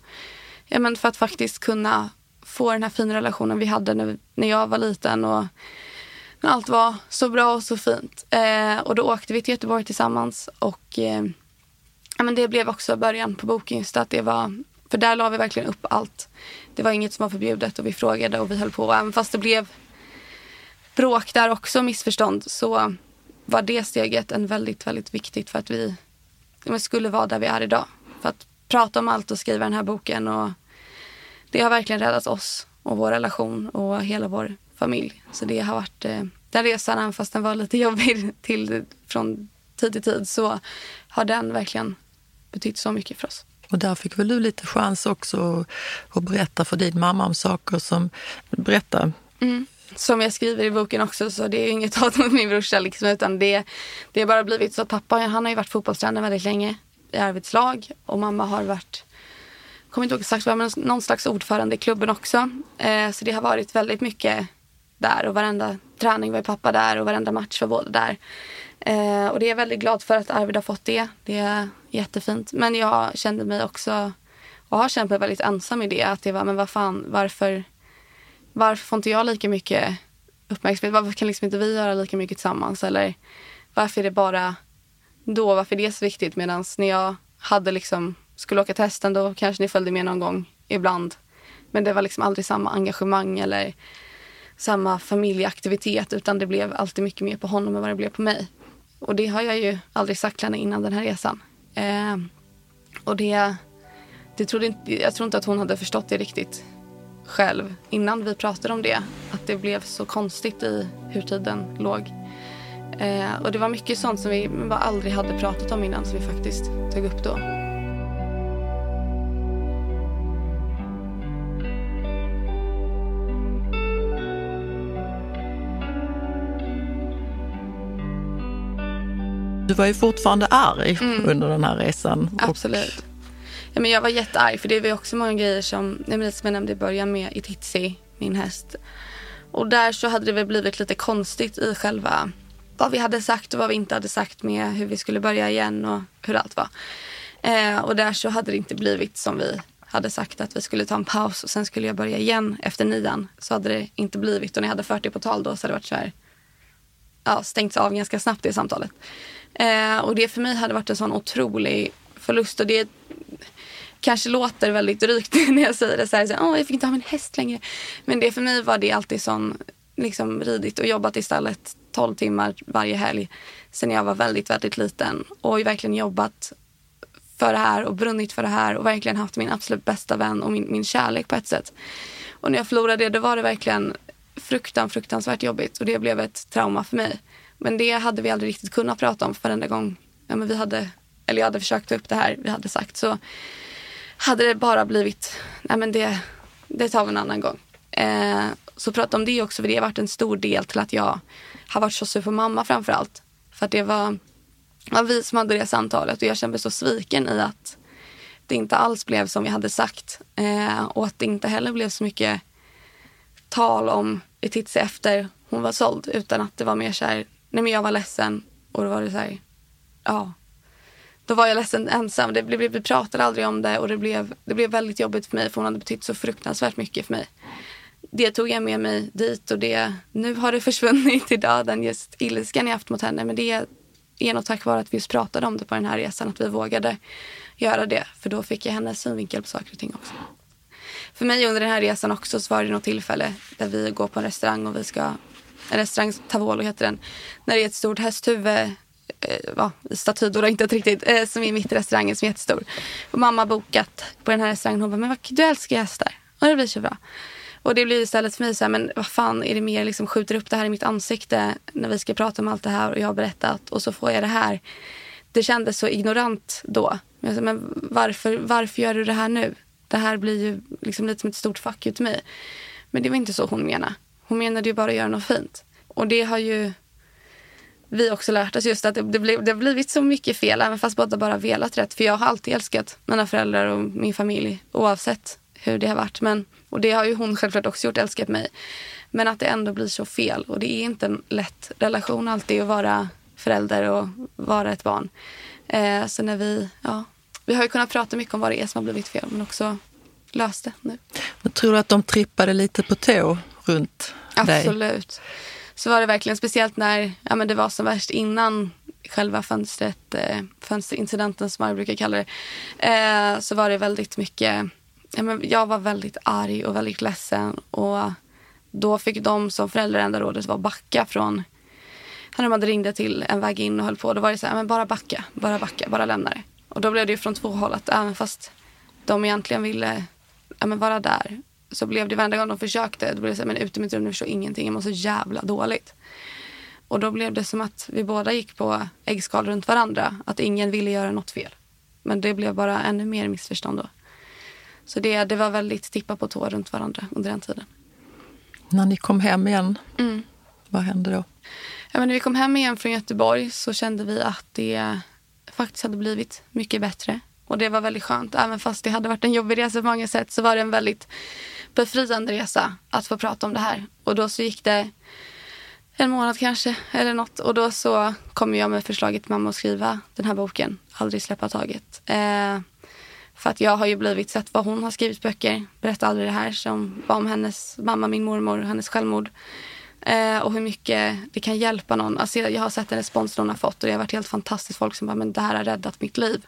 ja, men för att faktiskt kunna få den här fina relationen vi hade när, när jag var liten. Och när allt var så bra och så fint. Eh, och då åkte vi till Göteborg tillsammans. Och eh, ja, men det blev också början på boken. Just att det var, för där la vi verkligen upp allt. Det var inget som var förbjudet och vi frågade och vi höll på. Och även fast det blev bråk där också, missförstånd, så var det steget en väldigt, väldigt viktigt för att vi skulle vara där vi är idag. För att prata om allt och skriva den här boken. Och det har verkligen räddat oss och vår relation och hela vår familj. Så det har varit eh, den resan, även fast den var lite jobbig till, från tid till tid, så har den verkligen betytt så mycket för oss. Och där fick väl du lite chans också att berätta för din mamma om saker som... Berätta. Mm som jag skriver i boken också så det är inget hat mot min brorsa liksom, utan det, det har bara blivit så att pappa han har ju varit fotbollstränare väldigt länge i Arvids lag och mamma har varit kommer inte ihåg exakt vad, men någon slags ordförande i klubben också. Eh, så det har varit väldigt mycket där och varenda träning var pappa där och varenda match var båda där. Eh, och det är jag väldigt glad för att Arvid har fått det. Det är jättefint. Men jag kände mig också och har känt mig väldigt ensam i det. Att det var, men vad fan, varför, varför får inte jag lika mycket uppmärksamhet? Varför kan liksom inte vi göra lika mycket tillsammans? Eller varför är det bara då? Varför är det så viktigt? Medan när jag hade liksom, skulle åka testen då kanske ni följde med någon gång ibland. Men det var liksom aldrig samma engagemang eller samma familjeaktivitet utan det blev alltid mycket mer på honom än vad det blev på mig. Och det har jag ju aldrig sagt till henne innan den här resan. Eh, och det, det trodde inte, jag tror inte att hon hade förstått det riktigt själv innan vi pratade om det. Att det blev så konstigt i hur tiden låg. Eh, och det var mycket sånt som vi bara aldrig hade pratat om innan som vi faktiskt tog upp då. Du var ju fortfarande arg mm. under den här resan. Absolut. Ja, men jag var jättearg för det var också många grejer som, som jag nämnde i början med Ititsi, min häst. Och där så hade det väl blivit lite konstigt i själva vad vi hade sagt och vad vi inte hade sagt med hur vi skulle börja igen och hur allt var. Eh, och där så hade det inte blivit som vi hade sagt att vi skulle ta en paus och sen skulle jag börja igen efter nian. Så hade det inte blivit och när jag hade fört det på tal då så hade det varit så här, ja, stängts av ganska snabbt det samtalet. Eh, och det för mig hade varit en sån otrolig förlust och det kanske låter väldigt drygt när jag säger det så här, så oh, jag fick inte ha min häst längre. Men det för mig var det alltid sån, liksom ridit och jobbat istället 12 timmar varje helg sen jag var väldigt, väldigt liten och verkligen jobbat för det här och brunnit för det här och verkligen haft min absolut bästa vän och min, min kärlek på ett sätt. Och när jag förlorade det, då var det verkligen fruktan, fruktansvärt jobbigt och det blev ett trauma för mig. Men det hade vi aldrig riktigt kunnat prata om för varenda gång ja, men vi hade, eller jag hade försökt ta upp det här vi hade sagt. Så hade det bara blivit, nej men det, det tar vi en annan gång. Eh, så prata om det också, för det har varit en stor del till att jag har varit så sur på mamma framför allt. För att det var, var vi som hade det samtalet och jag kände mig så sviken i att det inte alls blev som vi hade sagt. Eh, och att det inte heller blev så mycket tal om vi Letizia efter hon var såld. Utan att det var mer så här, nej men jag var ledsen och då var det så här, ja. Då var jag ledsen ensam. Det blev, vi pratade aldrig om det och det blev, det blev väldigt jobbigt för mig för hon hade betytt så fruktansvärt mycket för mig. Det tog jag med mig dit och det, nu har det försvunnit idag den just ilskan jag haft mot henne. Men det är nog tack vare att vi just pratade om det på den här resan, att vi vågade göra det. För då fick jag hennes synvinkel på saker och ting också. För mig under den här resan också så var det något tillfälle där vi går på en restaurang och vi ska en restaurang, Tavolo heter den. När det är ett stort hästhuvud eh, ja, staty då, inte riktigt, eh, som är mitt i restaurangen som är jättestor. Och mamma har bokat på den här restaurangen. Hon bara, men vad, du älskar hästar. Och det blir så bra. Och det blir istället för mig så här, men vad fan är det mer liksom skjuter upp det här i mitt ansikte när vi ska prata om allt det här och jag har berättat och så får jag det här. Det kändes så ignorant då. Men, sa, men varför, varför gör du det här nu? Det här blir ju liksom lite som ett stort fuck you till mig. Men det var inte så hon menade. Hon menade ju bara att göra något fint. Och det har ju vi också lärt oss just att det, det, blev, det har blivit så mycket fel även fast båda bara velat rätt. För jag har alltid älskat mina föräldrar och min familj oavsett hur det har varit. Men, och det har ju hon självklart också gjort, älskat mig. Men att det ändå blir så fel. Och det är inte en lätt relation alltid att vara förälder och vara ett barn. Eh, så när vi, ja, vi har ju kunnat prata mycket om vad det är som har blivit fel men också löst det nu. Men tror du att de trippade lite på tå runt dig? Absolut. Så var det verkligen speciellt när ja, men det var som värst innan själva fönstret, eh, fönsterincidenten som man brukar kalla det. Eh, så var det väldigt mycket, ja, men jag var väldigt arg och väldigt ledsen. Och då fick de som föräldrar enda rådet var backa från när de hade ringde till en väg in och höll på. Då var det så här, men bara backa, bara backa, bara lämna det. Och då blev det ju från två håll att även fast de egentligen ville ja, men vara där så blev det varenda gång de försökte, då blev det så här, men ut i mitt rum, du förstår ingenting, jag mår så jävla dåligt. Och då blev det som att vi båda gick på äggskal runt varandra, att ingen ville göra något fel. Men det blev bara ännu mer missförstånd då. Så det, det var väldigt tippa på tå runt varandra under den tiden. När ni kom hem igen, Mm. vad hände då? Ja, men när vi kom hem igen från Göteborg så kände vi att det faktiskt hade blivit mycket bättre. Och det var väldigt skönt. Även fast det hade varit en jobbig resa på många sätt så var det en väldigt befriande resa att få prata om det här. Och då så gick det en månad kanske eller något. Och då så kom jag med förslaget till mamma att skriva den här boken, Aldrig släppa taget. Eh, för att jag har ju blivit sett vad hon har skrivit böcker, berätta aldrig det här som var om hennes mamma, min mormor, hennes självmord. Eh, och hur mycket det kan hjälpa någon. Alltså jag har sett den respons hon har fått och det har varit helt fantastiskt. Folk som bara, men det här har räddat mitt liv.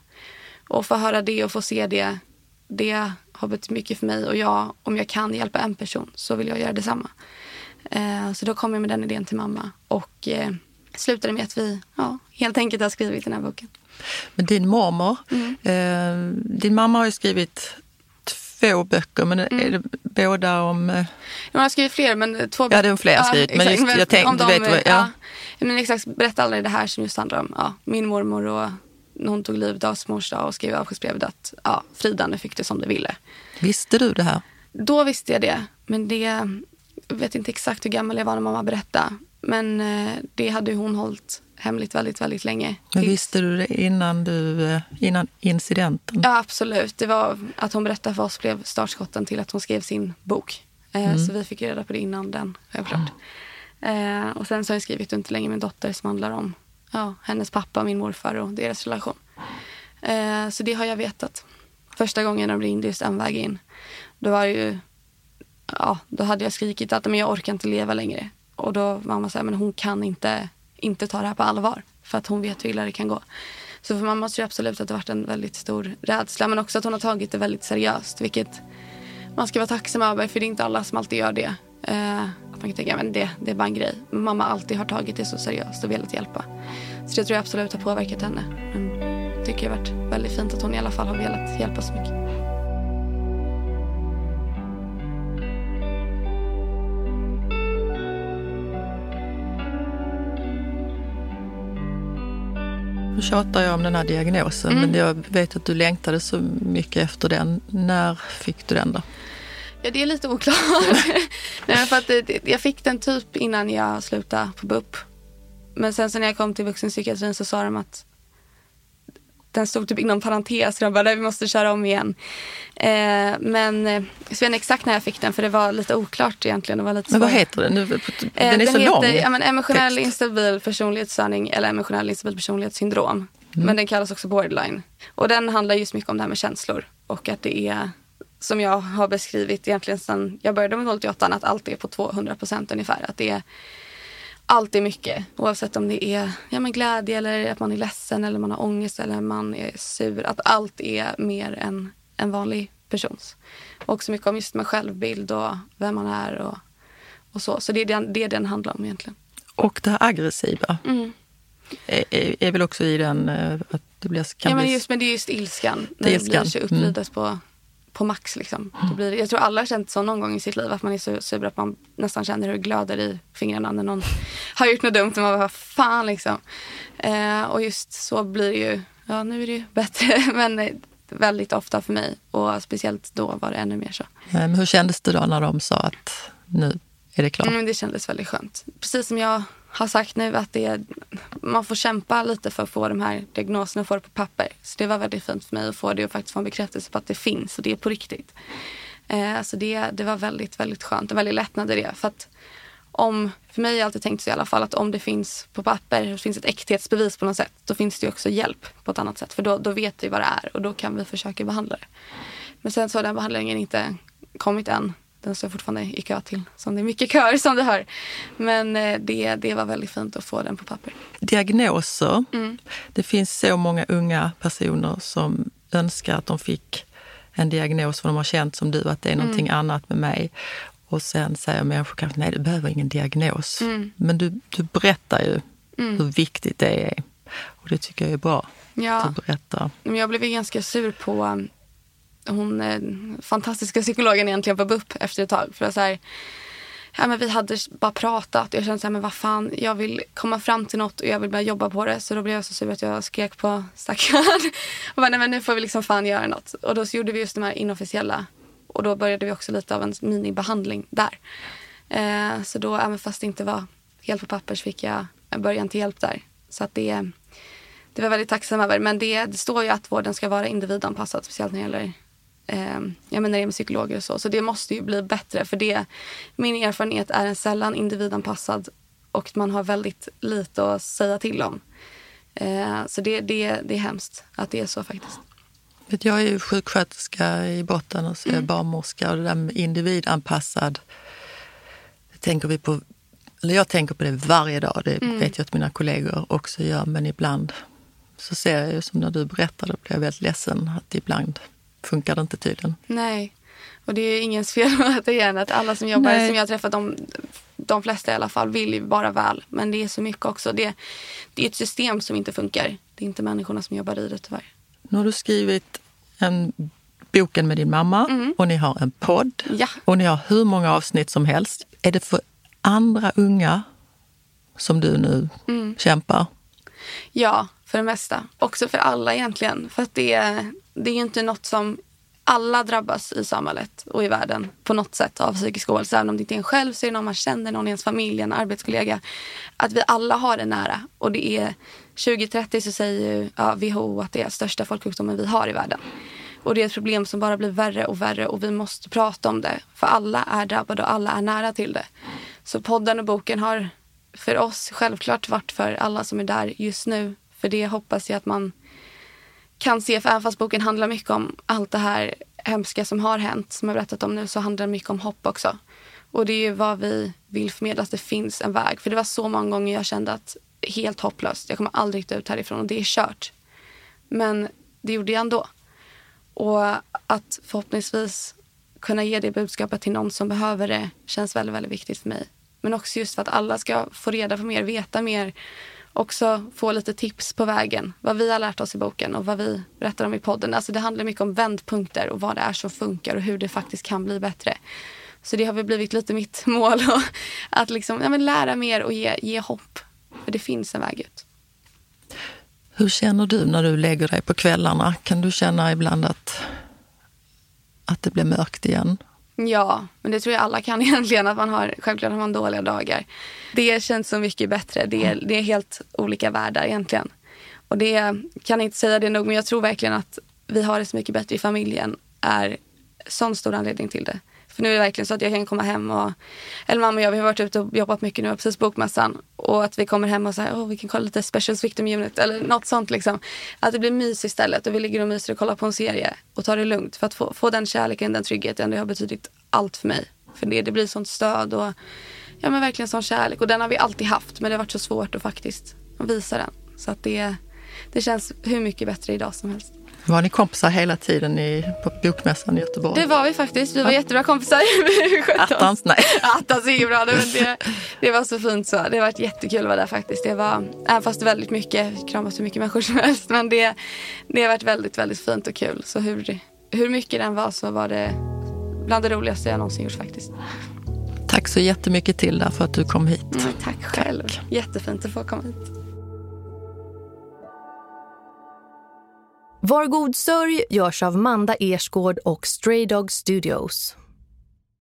Och få höra det och få se det, det har betytt mycket för mig. Och jag, om jag kan hjälpa en person så vill jag göra detsamma. Eh, så då kom jag med den idén till mamma och eh, slutade med att vi ja, helt enkelt har skrivit den här boken. Men din mormor, Mm. eh, din mamma har ju skrivit två böcker, men Mm. är det båda om... Eh, Jag har skrivit fler, men två Ja, det är fler skrivit, men just- jag tänkte- om de, vet vad- ja. Men exakt, berätta aldrig det här som just handlar om ja, min mormor och hon tog livet av sin mors dag och skrev avskedsbrevet att ja, Frida fick det som det ville. visste du det här? Då visste jag det, men det jag vet inte exakt hur gammal jag var när mamma berättade. Men eh, det hade hon hållit hemligt väldigt, väldigt länge. Men visste du det innan, du, eh, innan incidenten? Ja, absolut. Det var att hon berättade för oss blev startskotten till att hon skrev sin bok. Eh, Så vi fick reda på det innan den, självklart. Eh, och sen så har jag skrivit Inte länge min dotter som handlar om ja, hennes pappa, min morfar och deras relation. Eh, så det har jag vetat. Första gången de ringde just en väg in. Då var det ju, ja, då hade jag skrikit att men jag orkar inte leva längre. Och då var mamma sa men hon kan inte, inte ta det här på allvar. För att hon vet hur illa det kan gå. Så för mamma tror jag absolut att det varit en väldigt stor rädsla. Men också att hon har tagit det väldigt seriöst. Vilket man ska vara tacksam över. För det är inte alla som alltid gör det. Eh, att man kan tänka men det, det är bara en grej. Men mamma alltid har tagit det så seriöst och velat hjälpa. Så det tror jag absolut har påverkat henne. Men jag tycker det har varit väldigt fint att hon i alla fall har velat hjälpa så mycket. Nu tjatar jag om den här diagnosen, Mm. men jag vet att du längtade så mycket efter den. När fick du den då? Ja, det är lite oklart. Nej, för att det, jag fick den typ innan jag slutade på BUP. Men sen så när jag kom till vuxenpsykiatrin så sa de att den stod typ inom parentes. Så de bara, "Nej, vi måste köra om igen. Eh, men jag vet inte exakt när jag fick den för det var lite oklart egentligen. Det var lite Men vad heter den? Nu, Eh, Den är så heter, lång. Ja, men emotionell text. instabil personlighetsstörning eller emotionell instabil personlighetssyndrom. Mm. Men den kallas också borderline. Och den handlar just mycket om det här med känslor. Och att det är, som jag har beskrivit egentligen sedan jag började med 08 att allt är på 200 procent ungefär. Att det är allt är mycket. Oavsett om det är ja, men glädje eller att man är ledsen eller man har ångest eller man är sur. Att allt är mer än en vanlig persons. Och också mycket om just med självbild och vem man är och, och så. Så det är den, det den handlar om egentligen. Och det här aggressiva Mm. är, är, är väl också i den eh, att det blir, kan Ja, men, just, men det är just ilskan. När är det blir ilskan. så upprivet på, på max. Liksom. Då blir det, jag tror alla har känt så någon gång i sitt liv. Att man är så sur att man nästan känner hur det glöder i fingrarna när någon har gjort något dumt. Och man bara, fan liksom. Eh, och just så blir det ju. Ja, nu är det ju bättre. Men eh, väldigt ofta för mig. Och speciellt då var det ännu mer så. Men hur kändes det då när de sa att nu är det klart? Mm, det kändes väldigt skönt. Precis som jag har sagt nu att det är, man får kämpa lite för att få de här diagnoserna och få det på papper. Så det var väldigt fint för mig att få det och faktiskt få en bekräftelse på att det finns och det är på riktigt. Eh, så det, det var väldigt, väldigt skönt. En väldigt lättnad i det. För att om, för mig har jag alltid tänkt så i alla fall att om det finns på papper, det finns ett äkthetsbevis på något sätt, då finns det ju också hjälp på ett annat sätt. För då, då vet vi vad det är och då kan vi försöka behandla det. Men sen så har den behandlingen inte kommit än. Den står fortfarande i kö till. Som det är mycket köer som du hör. Men eh, det, det var väldigt fint att få den på papper. Diagnoser. Mm. Det finns så många unga personer som önskar att de fick en diagnos för de har känt som du att det är någonting Mm. annat med mig. Och sen säger människor kanske nej, du behöver ingen diagnos. Mm. Men du, du berättar ju hur viktigt det är. Och det tycker jag är bra. Ja. Att du berättar. Jag blev ganska sur på hon eh, fantastiska psykologen egentligen på BUP efter ett tag. För att så här, ja, men vi hade bara pratat. Jag kände så här, men vad fan, jag vill komma fram till något och jag vill börja jobba på det. Så då blev jag så sur att jag skrek på stackaren. och bara, nej men nu får vi liksom fan göra något. Och då så gjorde vi just de här inofficiella. Och då började vi också lite av en minibehandling där. Eh, så då, även fast det inte var helt på papper så fick jag en början till hjälp där. Så att det, det var väldigt tacksam över. Men det, det står ju att vården ska vara individanpassad, speciellt när det gäller eh, ja, men när det gäller psykologer och så. Så det måste ju bli bättre. För det, min erfarenhet är en sällan individanpassad och man har väldigt lite att säga till om. Eh, så det, det, det är hemskt att det är så faktiskt. Jag är ju sjuksköterska i botten och så är jag mm. barnmorska och det där med individanpassad det tänker vi på eller jag tänker på det varje dag, det mm. vet jag att mina kollegor också gör, men ibland så ser jag ju som när du berättar, då blir jag väldigt ledsen att ibland funkar det inte tydligen. Nej, och det är ingens fel återigen att alla som jobbar, Nej. som jag har träffat, de, de flesta i alla fall, vill ju bara väl. Men det är så mycket också. Det, det är ett system som inte funkar. Det är inte människorna som jobbar i det tyvärr. Nu har du skrivit en boken med din mamma mm. och ni har en podd. Ja. Och ni har hur många avsnitt som helst. Är det för andra unga som du nu mm. kämpar? Ja, för det mesta. Också för alla egentligen. För att det, det är ju inte något som alla drabbas i samhället och i världen på något sätt av psykisk ohälsa. Även om det inte är en själv så är det någon man känner, någon i ens familj, en arbetskollega. Att vi alla har det nära. Och det är 2030 så säger ju, ja, WHO att det är största folksjukdomen vi har i världen. Och det är ett problem som bara blir värre och värre och vi måste prata om det. För alla är drabbade och alla är nära till det. Så podden och boken har för oss självklart varit för alla som är där just nu. För det hoppas jag att man kan se. För även fast boken handlar mycket om allt det här hemska som har hänt, som jag berättat om nu, så handlar det mycket om hopp också. Och det är ju vad vi vill förmedla, att det finns en väg. För det var så många gånger jag kände att helt hopplöst, jag kommer aldrig ut härifrån och det är kört. Men det gjorde jag ändå. Och att förhoppningsvis kunna ge det budskapet till någon som behöver det känns väldigt, väldigt viktigt för mig. Men också just för att alla ska få reda på mer, veta mer. Också få lite tips på vägen. Vad vi har lärt oss i boken och vad vi berättar om i podden. Alltså det handlar mycket om vändpunkter och vad det är som funkar och hur det faktiskt kan bli bättre. Så det har väl blivit lite mitt mål. att liksom, ja, men lära mer och ge, ge hopp. För det finns en väg ut. Hur känner du när du lägger dig på kvällarna? Kan du känna ibland att, att det blir mörkt igen? Ja, men det tror jag alla kan egentligen. Att man har, självklart har man dåliga dagar. Det känns så mycket bättre. Det är, det är helt olika världar egentligen. Och det kan inte säga det nog, men jag tror verkligen att vi har det så mycket bättre i familjen är sån stor anledning till det. För nu är det verkligen så att jag kan komma hem och, eller mamma och jag, vi har varit ute och jobbat mycket nu, precis bokmässan. Och att vi kommer hem och säger, åh vi kan kolla lite Specials Victim Unit eller något sånt liksom. Att det blir mys istället och vi ligger och myser och kollar på en serie och tar det lugnt. För att få, få den kärleken, den tryggheten, det har betydit allt för mig. För det, det blir sånt stöd och ja men verkligen sån kärlek. Och den har vi alltid haft men det har varit så svårt att faktiskt visa den. Så att det, det känns hur mycket bättre idag som helst. Var ni kompisar hela tiden i, på bokmässan i Göteborg? Det var vi faktiskt. Vi var ja. jättebra kompisar. Attans, nej. Attans är bra. Det, det var så fint så. Det har varit jättekul att vara där faktiskt. Det var, även fast väldigt mycket, kramas hur mycket människor som helst. Men det, det har varit väldigt, väldigt fint och kul. Så hur, hur mycket den var så var det bland det roligaste jag någonsin gjort faktiskt. Tack så jättemycket till för att du kom hit. Mm, tack själv. Tack. Jättefint att få komma hit. Var god sörj görs av Manda Ersgård och Stray Dog Studios.